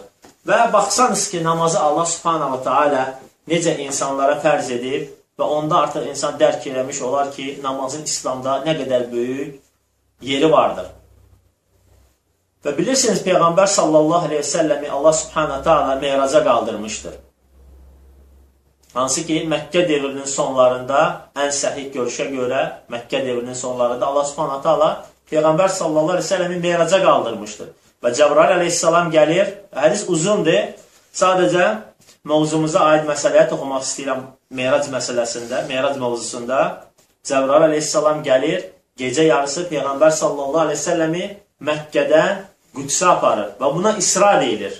Speaker 1: Və baxsanız ki, namazı Allah subhanahu ta'ala necə insanlara fərz edib və onda artıq insan dərk eləmiş olar ki, namazın İslamda nə qədər böyük yeri vardır. Və bilirsiniz, Peyğəmbər sallallahu aleyhi ve səlləmi Allah subhanahu ta'ala meyraca qaldırmışdır. Hansı ki, Məkkə devrinin sonlarında ən səhih görüşə görə Məkkə devrinin sonlarında Allah subhanahu ta'ala Peyğəmbər sallallahu əleyhi və səlləmi meyraca qaldırmışdı. Və Cəbrail əleyhissalam gəlir. Hədis uzundur. Sadəcə mövzumuza aid məsələyə toxunmaq istəyirəm Meyrac məsələsində, Meyrac mövzusunda. Cəbrail əleyhissalam gəlir, gecə yarısı Peyğəmbər sallallahu əleyhi və səlləmi Məkkədən Qüdsə aparır və buna isra deyilir.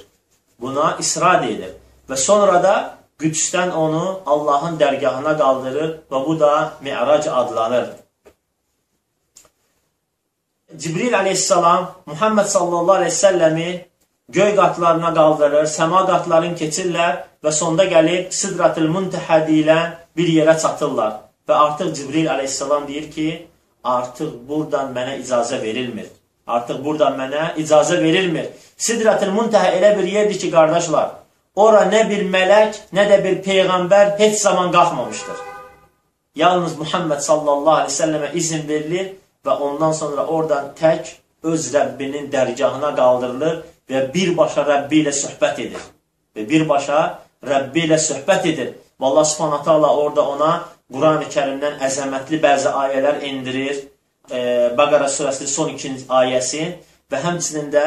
Speaker 1: Buna isra deyilir. Və sonra da Qüdsdən onu Allahın dərgahına qaldırır və bu da Mi'rac adlanır. Cibril aleyhissalam Muhammed sallallahu aleyhi səlləmi göy qatlarına qaldırır, səma qatlarını keçirlər və sonda gəlib Sidratül Muntəhə deyilən bir yerə çatırlar. Və artıq Cibril aleyhissalam deyir ki, artıq buradan mənə icazə verilmir. Artıq buradan mənə icazə verilmir. Sidratül Muntəhə elə bir yerdir ki, qardaşlar, ora nə bir mələk, nə də bir peyğəmbər heç zaman qalxmamışdır. Yalnız Muhammed sallallahu aleyhi selleme izin verilir və ondan sonra oradan tək öz Rəbbinin dərgahına qaldırılır və birbaşa Rəbbi ilə söhbət edir. Və birbaşa Rəbbi ilə söhbət edir. Və Allah subhanətə Allah orada ona Quran-ı kərimdən əzəmətli bəzi ayələr indirir. E, Bəqara surəsinin son ikinci ayəsi və həmçinin də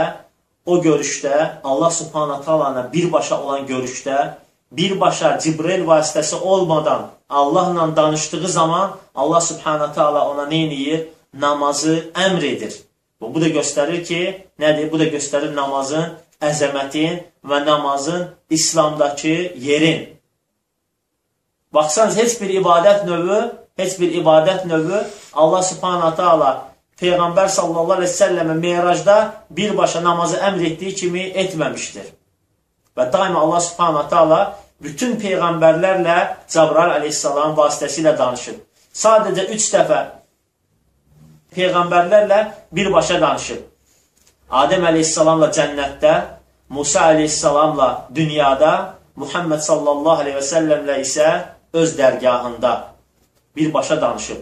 Speaker 1: o görüşdə Allah subhanətə Allah'la birbaşa olan görüşdə birbaşa Cibril vasitəsi olmadan Allahla danışdığı zaman Allah subhanətə Allah ona nə edir? Namazı əmr edir. Bu, bu da göstərir ki, nədir? Bu da göstərir namazın əzəmətin və namazın İslamdakı yerin. Baxsanız, heç bir ibadət növü, heç bir ibadət növü Allah subhanətə Allah Peyğəmbər sallallahu aleyhi ve selləmə meyracda birbaşa namazı əmr etdiyi kimi etməmişdir. Və daima Allah subhanahu ta'ala bütün peyğəmbərlərlə Cəbrail aleyhissalam vasitəsilə danışır. Sadəcə üç dəfə peyğəmbərlərlə birbaşa danışır. Adəm aleyhissalamla cənnətdə, Musa aleyhissalamla dünyada, Muhammed sallallahu aleyhi və səlləmlə isə öz dərgahında birbaşa danışır.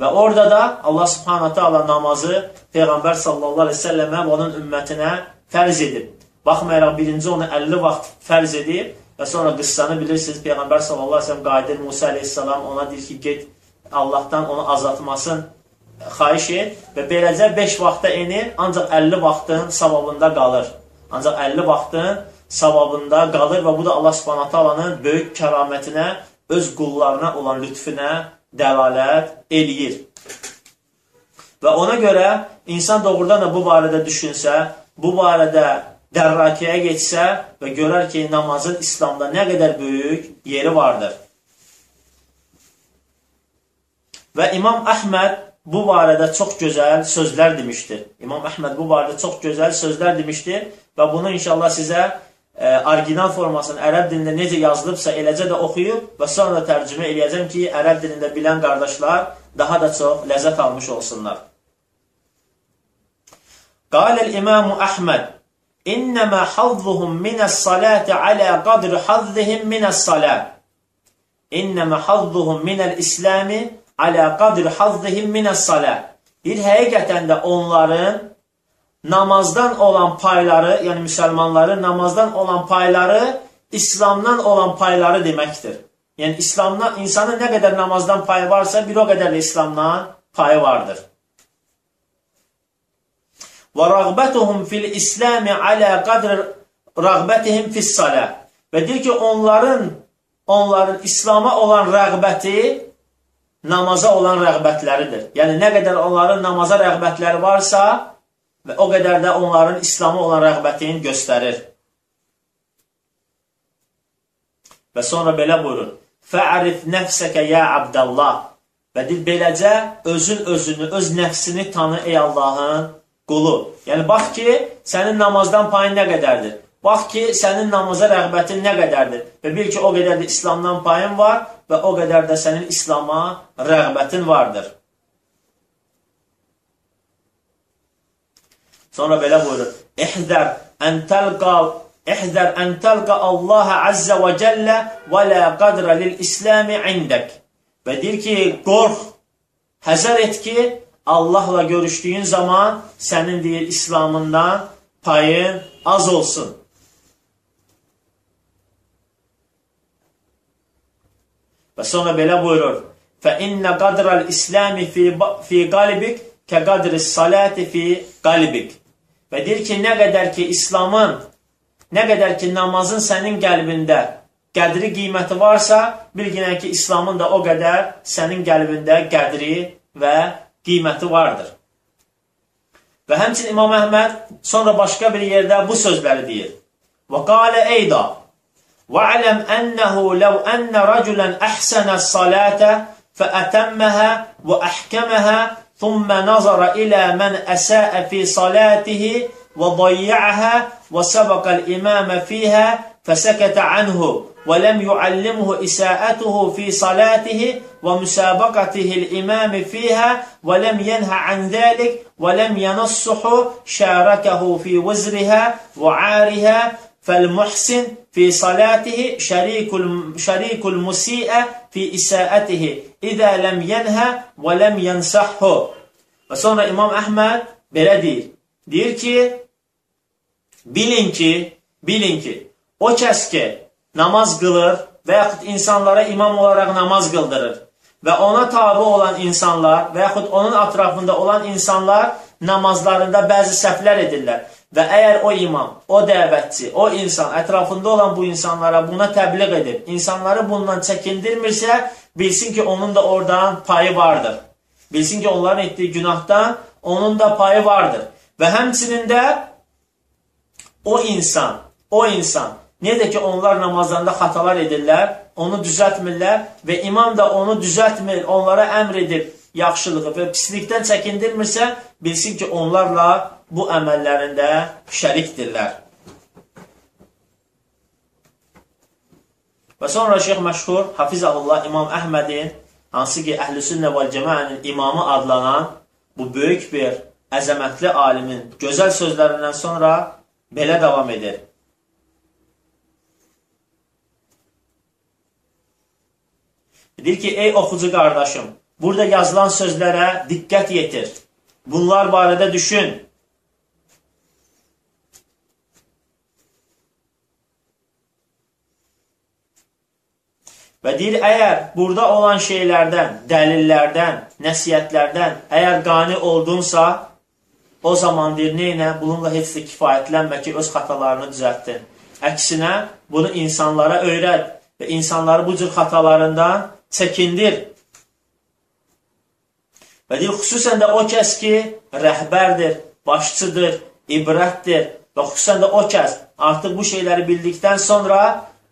Speaker 1: Və orada da Allah subhanahu ta'ala namazı Peyğəmbər sallallahu aleyhi və səlləmə və onun ümmətinə fərz edib. Baxmayaraq birinci onu 50 vaxt fərz edib və sonra qıssanı bilirsiniz, Peyğəmbər sallallahu aleyhi ve sellem qayıdır, Musa aleyhissalam ona deyir ki, get Allahdan onu azaltmasın, xahiş et və beləcə 5 vaxta enir, ancaq 50 vaxtın savabında qalır. Ancaq 50 vaxtın savabında qalır və bu da Allah subhanətə alanın böyük kəramətinə, öz qullarına olan lütfüne dəlalət eləyir. Və ona görə insan doğrudan da bu barədə düşünsə, bu barədə dərrakəyə geçsə və görər ki, namazın İslamda nə qədər böyük yeri vardır. Və İmam Əhməd bu barədə çox gözəl sözlər demişdir. İmam Əhməd bu barədə çox gözəl sözlər demişdir və bunu inşallah sizə orijinal formasını ərəb dilində necə yazılıbsa eləcə də oxuyub və sonra tərcümə eləyəcəm ki, ərəb dilində bilən qardaşlar daha da çox ləzzət almış olsunlar. Qaləl İmamu Əhməd İnnəmə hazzuhum minəs-salati alə qadri hazzihim minəs-salat. İnnəmə hazzuhum minəl-islami alə qadri hazzihim minəs-salat. Bir həqiqətən də onların namazdan olan payları, yəni müsəlmanların namazdan olan payları İslamdan olan payları deməkdir. Yəni İslamdan insanın nə qədər namazdan payı varsa, bir o qədər də İslamdan payı vardır. Və rəğbətuhum fil İslami alə qadr rəğbətihim fis salə. Və deyir ki, onların onların İslama olan rəğbəti namaza olan rəğbətləridir. Yəni, nə qədər onların namaza rəğbətləri varsa, və o qədər də onların İslama olan rəğbətini göstərir. Və sonra belə buyurur. Fə'rif nəfsəkə ya abdallah. Və deyir, beləcə özün özünü, öz nəfsini tanı ey Allahın qulu. Yəni, bax ki, sənin namazdan payın nə qədərdir? Bax ki, sənin namaza rəğbətin nə qədərdir? Və bil ki, o qədər də İslamdan payın var və o qədər də sənin İslama rəğbətin vardır. Sonra belə buyurur. İhzər ən təlqa İhzər ən təlqa Allaha Azza və Cəllə və la qadra lil İslami indək. Və deyir ki, qorx, həzər et ki, Allahla görüşdüyün zaman sənin deyir İslamından payın az olsun. Və sonra belə buyurur: "Fə inna qadral İslami fi fi qalbik ka qadris salati fi qalbik." Və deyir ki, nə qədər ki İslamın, nə qədər ki namazın sənin qəlbində qədri qiyməti varsa, bilginən ki, İslamın da o qədər sənin qəlbində qədri və qiyməti vardır. Və həmçin İmam Əhməd sonra başqa bir yerdə bu sözləri deyir. Və qalə eyda وَعْلَمْ أَنَّهُ لَوْ أَنَّ رَجُلًا أَحْسَنَ الصَّلَاةَ فَأَتَمَّهَا وَأَحْكَمَهَا ثُمَّ نَظَرَ إِلَى مَنْ أَسَاءَ فِي صَلَاتِهِ وَضَيَّعَهَا وَسَبَقَ الْإِمَامَ فِيهَا فَسَكَتَ عَنْهُ ولم يعلمه إساءته في صلاته ومسابقته الإمام فيها ولم ينهى عن ذلك ولم ينصح شاركه في وزرها وعارها فالمحسن في صلاته شريك شريك المسيء في إساءته إذا لم ينهى ولم ينصحه Və sonra İmam Əhməd belə deyir. Deyir ki, bilin ki, bilin ki, o kəs ki, namaz qılır və yaxud insanlara imam olaraq namaz qıldırır və ona tabi olan insanlar və yaxud onun ətrafında olan insanlar namazlarında bəzi səhvlər edirlər və əgər o imam, o dəvətçi, o insan ətrafında olan bu insanlara buna təbliğ edib, insanları bundan çəkindirmirsə, bilsin ki, onun da oradan payı vardır. Bilsin ki, onların etdiyi günahdan onun da payı vardır. Və həmçinin də o insan, o insan Necə ki, onlar namazlarında xatalar edirlər, onu düzəltmirlər və imam da onu düzəltmir, onlara əmr edib yaxşılığı və pislikdən çəkindirmirsə, bilsin ki, onlarla bu əməllərində şərikdirlər. Və sonra Şeyx Məşhur, Hafizəhullah İmam Əhmədin, hansı ki, Əhl-i Sünnə və Cəməənin imamı adlanan bu böyük bir əzəmətli alimin gözəl sözlərindən sonra belə davam edir. Deyir ki, ey oxucu qardaşım, burada yazılan sözlərə diqqət yetir. Bunlar barədə düşün. Və deyir, əgər burada olan şeylərdən, dəlillərdən, nəsiyyətlərdən, əgər qani oldunsa, o zaman deyir, neynə? Bununla heç də kifayətlənmə ki, öz xatalarını düzəltdin. Əksinə, bunu insanlara öyrət və insanları bu cür xatalarından çəkindir. Və deyir, xüsusən də o kəs ki, rəhbərdir, başçıdır, ibrətdir və xüsusən də o kəs artıq bu şeyləri bildikdən sonra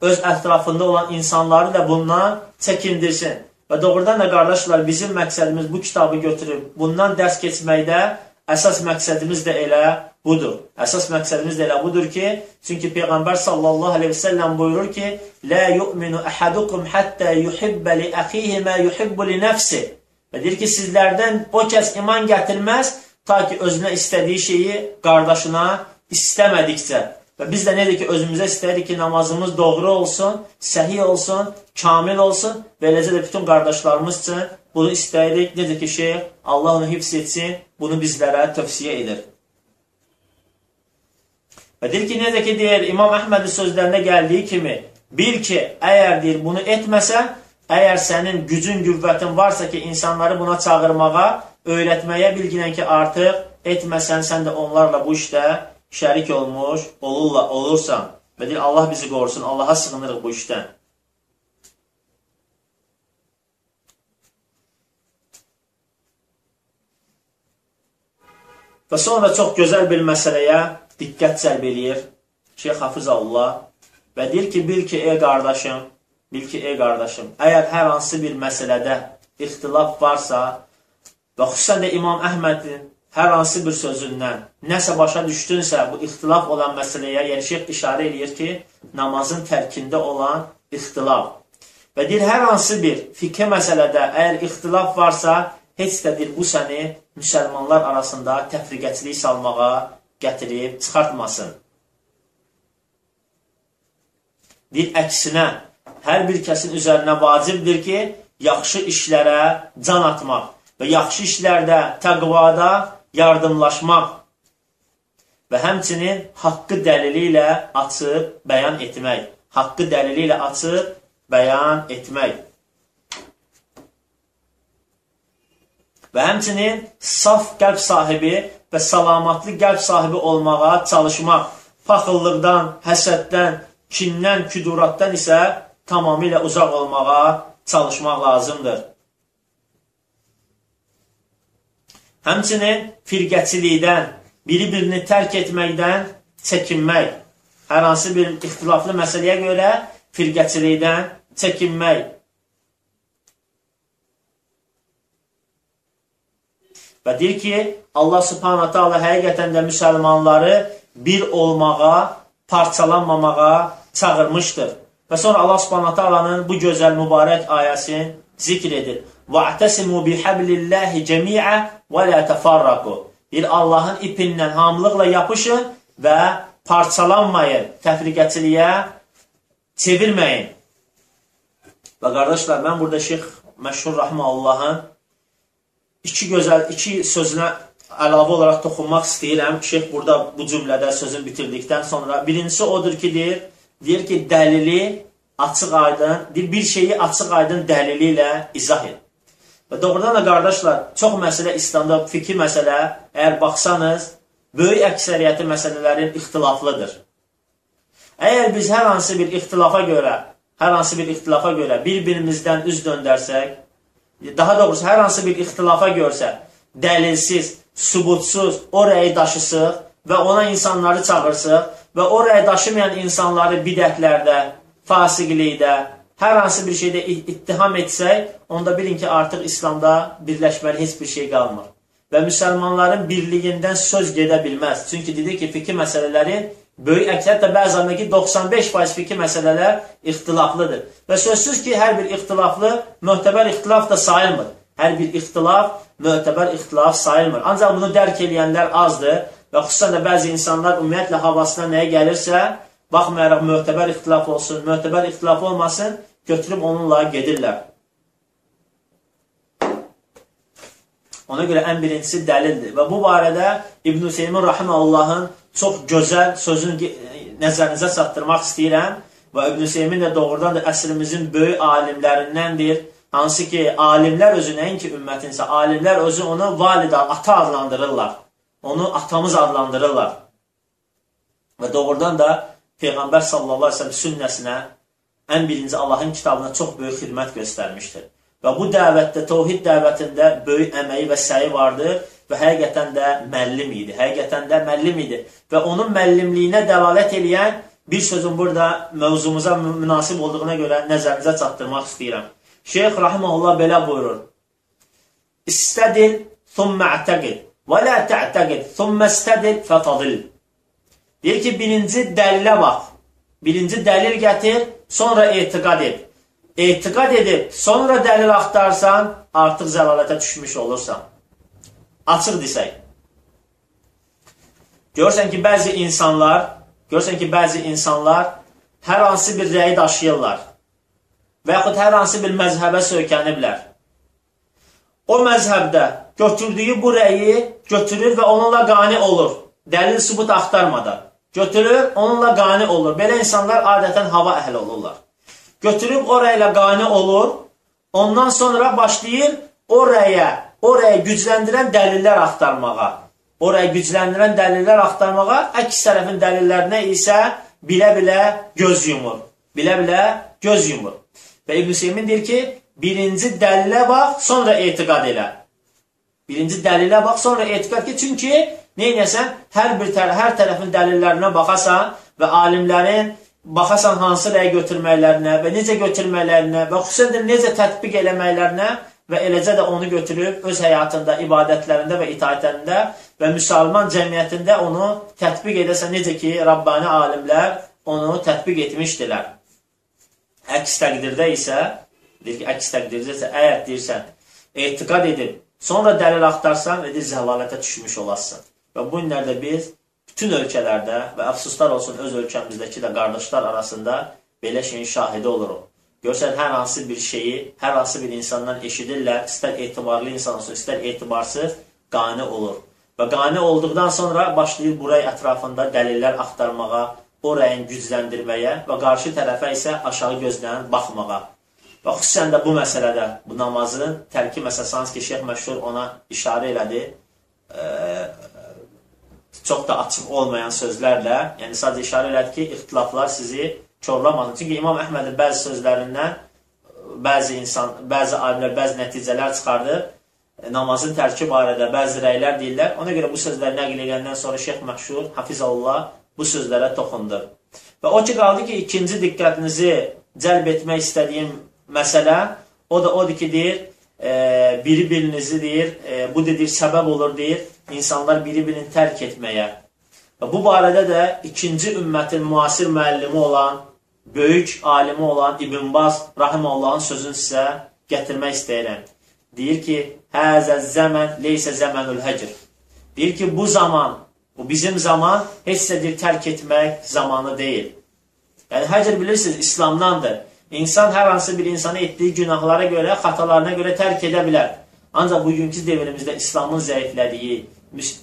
Speaker 1: öz ətrafında olan insanları da bundan çəkindirsin. Və doğrudan da qardaşlar, bizim məqsədimiz bu kitabı götürüb bundan dərs keçməkdə əsas məqsədimiz də elə budur. Əsas məqsədimiz də elə budur ki, çünki Peyğəmbər sallallahu aleyhi və səlləm buyurur ki, Lə yu'minu əhadukum həttə yuhibbə li əxihi mə yuhibbu li nəfsi. Və deyir ki, sizlərdən o kəs iman gətirməz, ta ki, özünə istədiyi şeyi qardaşına istəmədikcə. Və biz də necə ki, özümüzə istəyirik ki, namazımız doğru olsun, səhi olsun, kamil olsun və eləcə də bütün qardaşlarımız üçün bunu istəyirik. Necə ki, şeyh Allah onu hifz etsin, bunu bizlərə tövsiyə edir. Və deyir ki, necə ki, deyir, İmam Əhmədin sözlərində gəldiyi kimi, bil ki, əgər deyir, bunu etməsən, əgər sənin gücün, qüvvətin varsa ki, insanları buna çağırmağa, öyrətməyə bilginən ki, artıq etməsən, sən də onlarla bu işdə şərik olmuş, olurla, olursan. Və deyir, Allah bizi qorusun, Allaha sığınırıq bu işdən. Və sonra çox gözəl bir məsələyə diqqət cəlb eləyir Şeyx Hafizallah və deyir ki, bil ki, ey qardaşım, bil ki, ey qardaşım, əgər hər hansı bir məsələdə ixtilaf varsa və xüsusən də İmam Əhmədin hər hansı bir sözündən nəsə başa düşdünsə, bu ixtilaf olan məsələyə, yəni şeyx işarə eləyir ki, namazın tərkində olan ixtilaf. Və deyir, hər hansı bir fiqhə məsələdə əgər ixtilaf varsa, heç də deyir, bu səni müsəlmanlar arasında təfriqəçilik salmağa gətirib çıxartmasın. Deyir, əksinə, hər bir kəsin üzərinə vacibdir ki, yaxşı işlərə can atmaq və yaxşı işlərdə, təqvada yardımlaşmaq və həmçinin haqqı dəlili ilə açıb bəyan etmək. Haqqı dəlili ilə açıb bəyan etmək. və həmçinin saf qəlb sahibi və salamatlı qəlb sahibi olmağa çalışmaq, paxıllıqdan, həsəddən, kindən, küduratdan isə tamamilə uzaq olmağa çalışmaq lazımdır. Həmçinin firqəçilikdən, biri-birini tərk etməkdən çəkinmək, hər hansı bir ixtilaflı məsələyə görə firqəçilikdən çəkinmək. Və deyir ki, Allah subhanətə Allah həqiqətən də müsəlmanları bir olmağa, parçalanmamağa çağırmışdır. Və sonra Allah Subhanahu taalanın bu gözəl mübarək ayəsini zikr edir. "Va'tasimu bihablillahi cemi'a və la tafarraqu." Bir Allahın ipindən hamılıqla yapışın və parçalanmayın, təfriqəçiliyə çevirməyin. Və qardaşlar, mən burada Şeyx Məşhur Rahmanullahın iki gözəl, iki sözünə əlavə olaraq toxunmaq istəyirəm. Şeyx burada bu cümlədə sözünü bitirdikdən sonra birincisi odur ki, deyir, deyir ki, dəlili açıq aydın, deyir, bir şeyi açıq aydın dəlili ilə izah et. Və doğrudan da qardaşlar, çox məsələ İslamda fikir məsələ, əgər baxsanız, böyük əksəriyyəti məsələlərin ixtilaflıdır. Əgər biz hər hansı bir ixtilafa görə, hər hansı bir ixtilafa görə bir-birimizdən üz döndərsək, daha doğrusu hər hansı bir ixtilafa görsə, dəlilsiz, subutsuz o rəyi daşısıq və ona insanları çağırsıq və o rəyi daşımayan insanları bidətlərdə, fasiqlikdə, hər hansı bir şeydə ittiham etsək, onda bilin ki, artıq İslamda birləşməli heç bir şey qalmır. Və müsəlmanların birliyindən söz gedə bilməz. Çünki dedik ki, fikir məsələləri böyük əksər, hətta bəzən ki, 95% fikir məsələlər ixtilaflıdır. Və sözsüz ki, hər bir ixtilaflı möhtəbər ixtilaf da sayılmır. Hər bir ixtilaf möhtəbər ixtilaf sayılmır. Ancaq bunu dərk edənlər azdır və xüsusən də bəzi insanlar ümumiyyətlə havasına nəyə gəlirsə, baxmayaraq möhtəbər ixtilaf olsun, möhtəbər ixtilaf olmasın, götürüb onunla gedirlər. Ona görə ən birincisi dəlildir. Və bu barədə İbn-i Hüseymin Rahiməllahın çox gözəl sözünü nəzərinizə çatdırmaq istəyirəm. Və İbn-i Hüseymin də doğrudan da əsrimizin böyük alimlərindəndir. Hansı ki, alimlər özü nəinki ümmətinsə, alimlər özü onu valida, ata adlandırırlar. Onu atamız adlandırırlar. Və doğrudan da Peyğəmbər sallallahu aleyhi ve sellem sünnəsinə ən birinci Allahın kitabına çox böyük xidmət göstərmişdir. Və bu dəvətdə, tohid dəvətində böyük əməyi və səyi vardır və həqiqətən də məllim idi. Həqiqətən də məllim idi. Və onun məllimliyinə dəlalət eləyən bir sözün burada mövzumuza münasib olduğuna görə nəzərinizə çatdırmaq istəyirəm. Şeyx Rahimullah belə buyurur. İstədil, thumma ətəqid. Və lə tə'təqid, thumma istədil fətadil. Deyir ki, birinci dəlilə bax. Birinci dəlil gətir, sonra etiqad et. Etiqad edib, sonra dəlil axtarsan, artıq zəlalətə düşmüş olursan. Açıq desək. Görsən ki, bəzi insanlar, görsən ki, bəzi insanlar hər hansı bir rəyi daşıyırlar və yaxud hər hansı bir məzhəbə söykəniblər. O məzhəbdə götürdüyü bu rəyi götürür və onunla qani olur. Dəlil sübut axtarmadan. Götürür, onunla qani olur. Belə insanlar adətən hava əhli olurlar. Götürüb o rəylə qani olur, ondan sonra başlayır o rəyə, o rəyi gücləndirən dəlillər axtarmağa. O rəyi gücləndirən dəlillər axtarmağa, əks tərəfin dəlillərinə isə bilə-bilə göz yumur. Bilə-bilə göz yumur. Və İbn Seymin deyir ki, birinci dəlilə bax, sonra etiqad elə. Birinci dəlilə bax, sonra etiqad ki, çünki neynəsən, hər bir tərə, hər tərəfin dəlillərinə baxasan və alimlərin baxasan hansı rəy götürməklərinə və necə götürməklərinə və xüsusən necə tətbiq eləməklərinə və eləcə də onu götürüb öz həyatında, ibadətlərində və itaətlərində və müsəlman cəmiyyətində onu tətbiq edəsən, necə ki, Rabbani alimlər onu tətbiq etmişdilər. Əks təqdirdə isə, deyir ki, əks təqdirdə isə, əgər deyirsən, etiqad edib, sonra dəlil axtarsan, edir zəlalətə düşmüş olasın. Və bu günlərdə biz bütün ölkələrdə və əfsuslar olsun öz ölkəmizdəki də qardaşlar arasında belə şeyin şahidi oluruq. Görsən, hər hansı bir şeyi, hər hansı bir insandan eşidirlər, istər etibarlı insan olsun, istər etibarsız, qani olur. Və qani olduqdan sonra başlayır buraya ətrafında dəlillər axtarmağa, o rəyin gücləndirməyə və qarşı tərəfə isə aşağı gözlənən baxmağa. Və xüsusən də bu məsələdə, bu namazın tərki məsələsi, hansı ki, Şeyx Məşhur ona işarə elədi, e, çox da açıq olmayan sözlərlə, yəni sadəcə işarə elədi ki, ixtilaflar sizi korlamasın. Çünki İmam Əhmədin bəzi sözlərindən bəzi insan, bəzi alimlər bəzi nəticələr çıxardır. Namazın tərki barədə bəzi rəylər deyirlər. Ona görə bu sözləri nəql edəndən sonra Şeyx Məxşur Hafizallah bu sözlərə toxundur. Və o ki qaldı ki, ikinci diqqətinizi cəlb etmək istədiyim məsələ o da odur ki, deyir, e, biri birinizi deyir, e, bu dedir səbəb olur deyir, insanlar biri birini tərk etməyə. Və bu barədə də ikinci ümmətin müasir müəllimi olan böyük alimi olan İbn Baz rahimehullahın sözünü sizə gətirmək istəyirəm. Deyir ki, həzə zəmən leysə zəmənül həcr. Deyir ki, bu zaman, bu bizim zaman heç sədir tərk etmək zamanı deyil. Yəni, həcr bilirsiniz, İslamdandır. İnsan hər hansı bir insanı etdiyi günahlara görə, xatalarına görə tərk edə bilər. Ancaq bugünkü devrimizdə İslamın zəiflədiyi,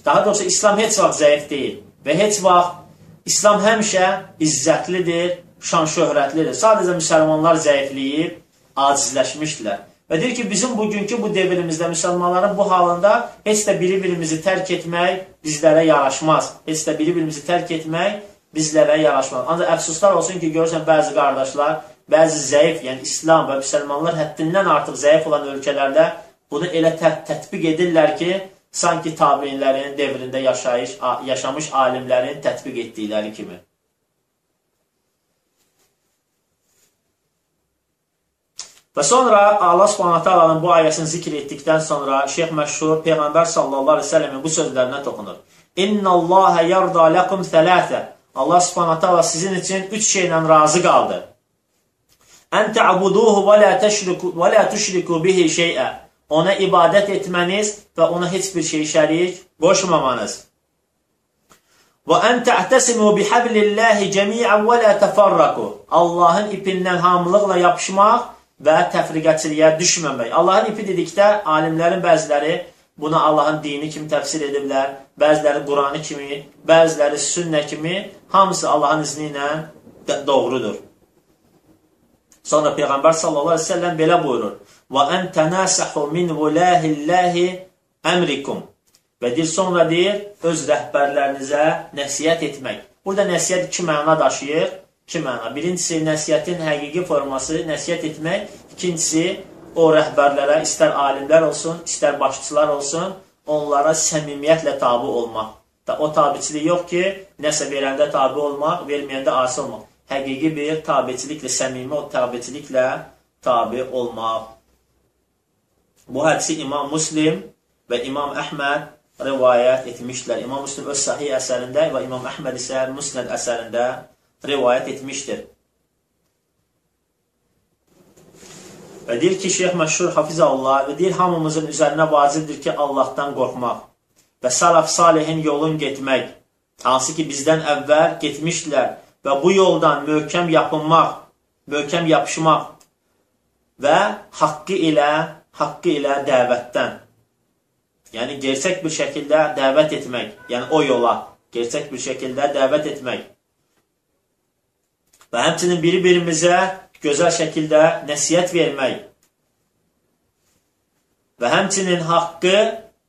Speaker 1: daha doğrusu İslam heç vaxt zəif deyil və heç vaxt İslam həmişə izzətlidir, şan-şöhrətlidir. Sadəcə müsəlmanlar zəifləyib, acizləşmişdilər. Və deyir ki, bizim bugünkü bu devrimizdə müsəlmanların bu halında heç də biri-birimizi tərk etmək bizlərə yaraşmaz. Heç də biri-birimizi tərk etmək bizlərə yaraşmaz. Ancaq əfsuslar olsun ki, görürsən bəzi qardaşlar, bəzi zəif, yəni İslam və müsəlmanlar həddindən artıq zəif olan ölkələrdə bunu elə tə tətbiq edirlər ki, sanki tabinlərin devrində yaşayış, yaşamış alimlərin tətbiq etdikləri kimi. Və sonra Allah Subhanahu taalanın bu ayəsini zikr etdikdən sonra Şeyx Məşhur Peyğəmbər sallallahu əleyhi və səlləmin bu sözlərinə toxunur. İnnallaha yarda lakum thalatha. Allah Subhanahu taala sizin üçün 3 şeylə razı qaldı. Ən ta'buduhu və la təşriku və la tuşriku bihi şey'a. Ona ibadət etməniz və ona heç bir şey şərik qoşmamanız. Və ən ta'tasimu bihablillahi cemi'an və la tafarraku. Allahın ipindən hamılıqla yapışmaq və təfriqəçiliyə düşməmək. Allahın ipi dedikdə alimlərin bəziləri buna Allahın dini kimi təfsir ediblər, bəziləri Quranı kimi, bəziləri sünnə kimi, hamısı Allahın izni ilə doğrudur. Sonra Peyğəmbər sallallahu əleyhi və səlləm belə buyurur: "Və en tanasahu min vulahillahi əmrikum." Və deyir sonra deyir öz rəhbərlərinizə nəsihət etmək. Burada nəsihət iki məna daşıyır iki məna. Birincisi, nəsiyyətin həqiqi forması nəsiyyət etmək. İkincisi, o rəhbərlərə, istər alimlər olsun, istər başçılar olsun, onlara səmimiyyətlə tabi olmaq. Da, o tabiçilik yox ki, nəsə verəndə tabi olmaq, verməyəndə asi olmaq. Həqiqi bir tabiçiliklə, səmimi o tabiçiliklə tabi olmaq. Bu hədisi İmam Muslim və İmam Əhməd rivayət etmişlər. İmam Müslim öz sahih əsərində və İmam Əhməd isə Musnəd əsərində rivayət etmişdir. Və deyir ki, Şeyx Məşhur Hafizəllah və deyir, hamımızın üzərinə vacibdir ki, Allahdan qorxmaq və salaf salihin yolun getmək, hansı ki, bizdən əvvəl getmişdilər və bu yoldan möhkəm yapınmaq, möhkəm yapışmaq və haqqı ilə, haqqı ilə dəvətdən, yəni gerçək bir şəkildə dəvət etmək, yəni o yola gerçək bir şəkildə dəvət etmək. Və həmçinin biri-birimizə gözəl şəkildə nəsiyyət vermək. Və həmçinin haqqı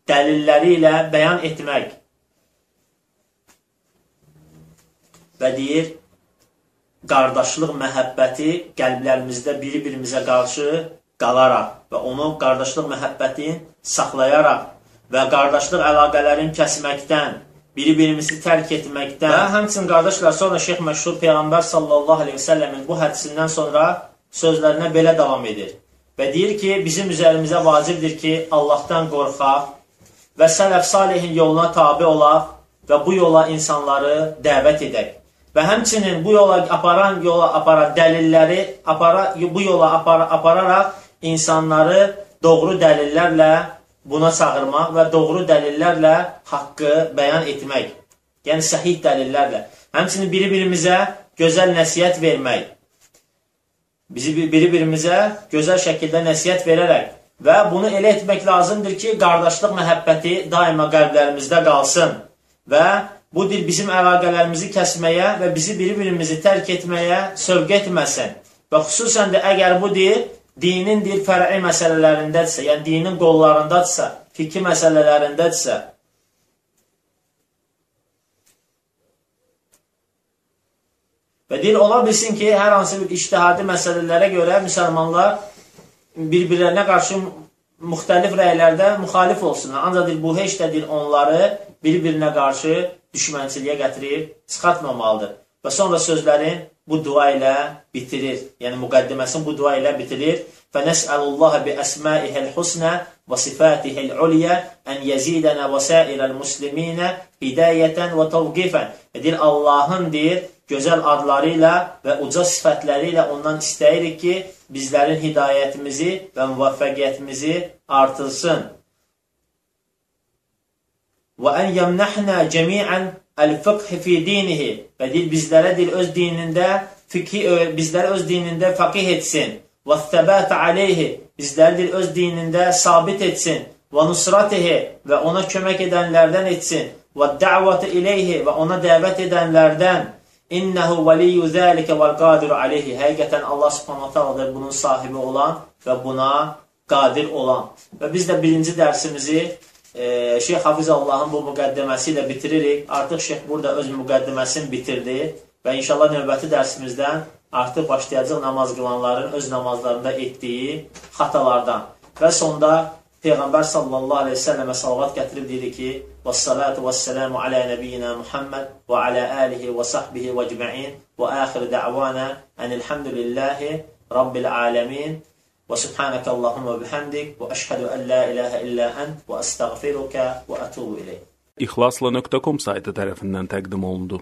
Speaker 1: dəlilləri ilə bəyan etmək. Və deyir, qardaşlıq məhəbbəti qəlblərimizdə biri-birimizə qarşı qalaraq və onu qardaşlıq məhəbbətin saxlayaraq və qardaşlıq əlaqələrin kəsməkdən biri-birimizi tərk etməkdən və həmçin qardaşlar sonra Şeyx Məşhur Peyğəmbər sallallahu aleyhi və səlləmin bu hədisindən sonra sözlərinə belə davam edir. Və deyir ki, bizim üzərimizə vacibdir ki, Allahdan qorxaq və sələf salihin yoluna tabi olaq və bu yola insanları dəvət edək. Və həmçinin bu yola aparan yola aparan dəlilləri apara, bu yola apara, apararaq insanları doğru dəlillərlə buna çağırmaq və doğru dəlillərlə haqqı bəyan etmək. Yəni, səhih dəlillərlə. Həmçinin biri-birimizə gözəl nəsiyyət vermək. Bizi biri-birimizə gözəl şəkildə nəsiyyət verərək və bunu elə etmək lazımdır ki, qardaşlıq məhəbbəti daima qəlblərimizdə qalsın və bu dil bizim əlaqələrimizi kəsməyə və bizi biri-birimizi tərk etməyə sövq etməsin. Və xüsusən də əgər bu dil dinin deyir fər'i məsələlərindədirsə, yəni dinin qollarındadırsa, fikri məsələlərindədirsə, Və deyir, ola bilsin ki, hər hansı bir iştihadi məsələlərə görə müsəlmanlar bir-birlərinə qarşı müxtəlif rəylərdə müxalif olsunlar. Ancaq deyir, bu heç də deyir, onları bir-birinə qarşı düşmənçiliyə gətirib çıxartmamalıdır. Və sonra sözlərin bu dua ilə bitirir. Yəni müqəddiməsini bu dua ilə bitirir. فنسأل الله بأسمائه الحسنى وصفاته العليا أن يزيدنا وسائر المسلمين هداية وتوقيفا deyir Allahın deyir gözəl adları ilə və uca sifətləri ilə ondan istəyirik ki, bizlərin hidayətimizi və müvəffəqiyyətimizi artırsın. Və ən yəmnəhnə cəmiən əl-fıqh fi dinihi. Və deyir bizlərə deyir öz dinində fikhi bizləri öz dinində fəqih etsin. Və səbət aleyhi. Bizləri öz dinində sabit etsin. Və nusratihi. Və ona kömək edənlərdən etsin. Və dəvətə ileyhi. Və ona dəvət edənlərdən innəhu vəliyyu zəlikə vəl qadiru aleyhi. Həqiqətən Allah subhanahu ta'ala bunun sahibi olan və buna qadir olan. Və biz də birinci dərsimizi e, Şeyx Hafiz Allahın bu müqəddəməsi ilə bitiririk. Artıq şeyx burada öz müqəddəməsini bitirdi və inşallah növbəti dərsimizdən artıq başlayacaq namaz qılanların öz namazlarında etdiyi xatalardan. Və sonda Peyğəmbər sallallahu əleyhi və səlləmə salavat gətirib dedi ki: "Vəssalatu vəsselamu alə nəbiyyinə Muhammad və alə alihi və sahbihi və ecmaîn və axir da'vana enilhamdülillahi rabbil alamin." وسبحانك اللهم وبحمدك وأشهد أن لا إله إلا أنت وأستغفرك وأتوب إليك
Speaker 2: İhlasla.com saytı tərəfindən təqdim olundu.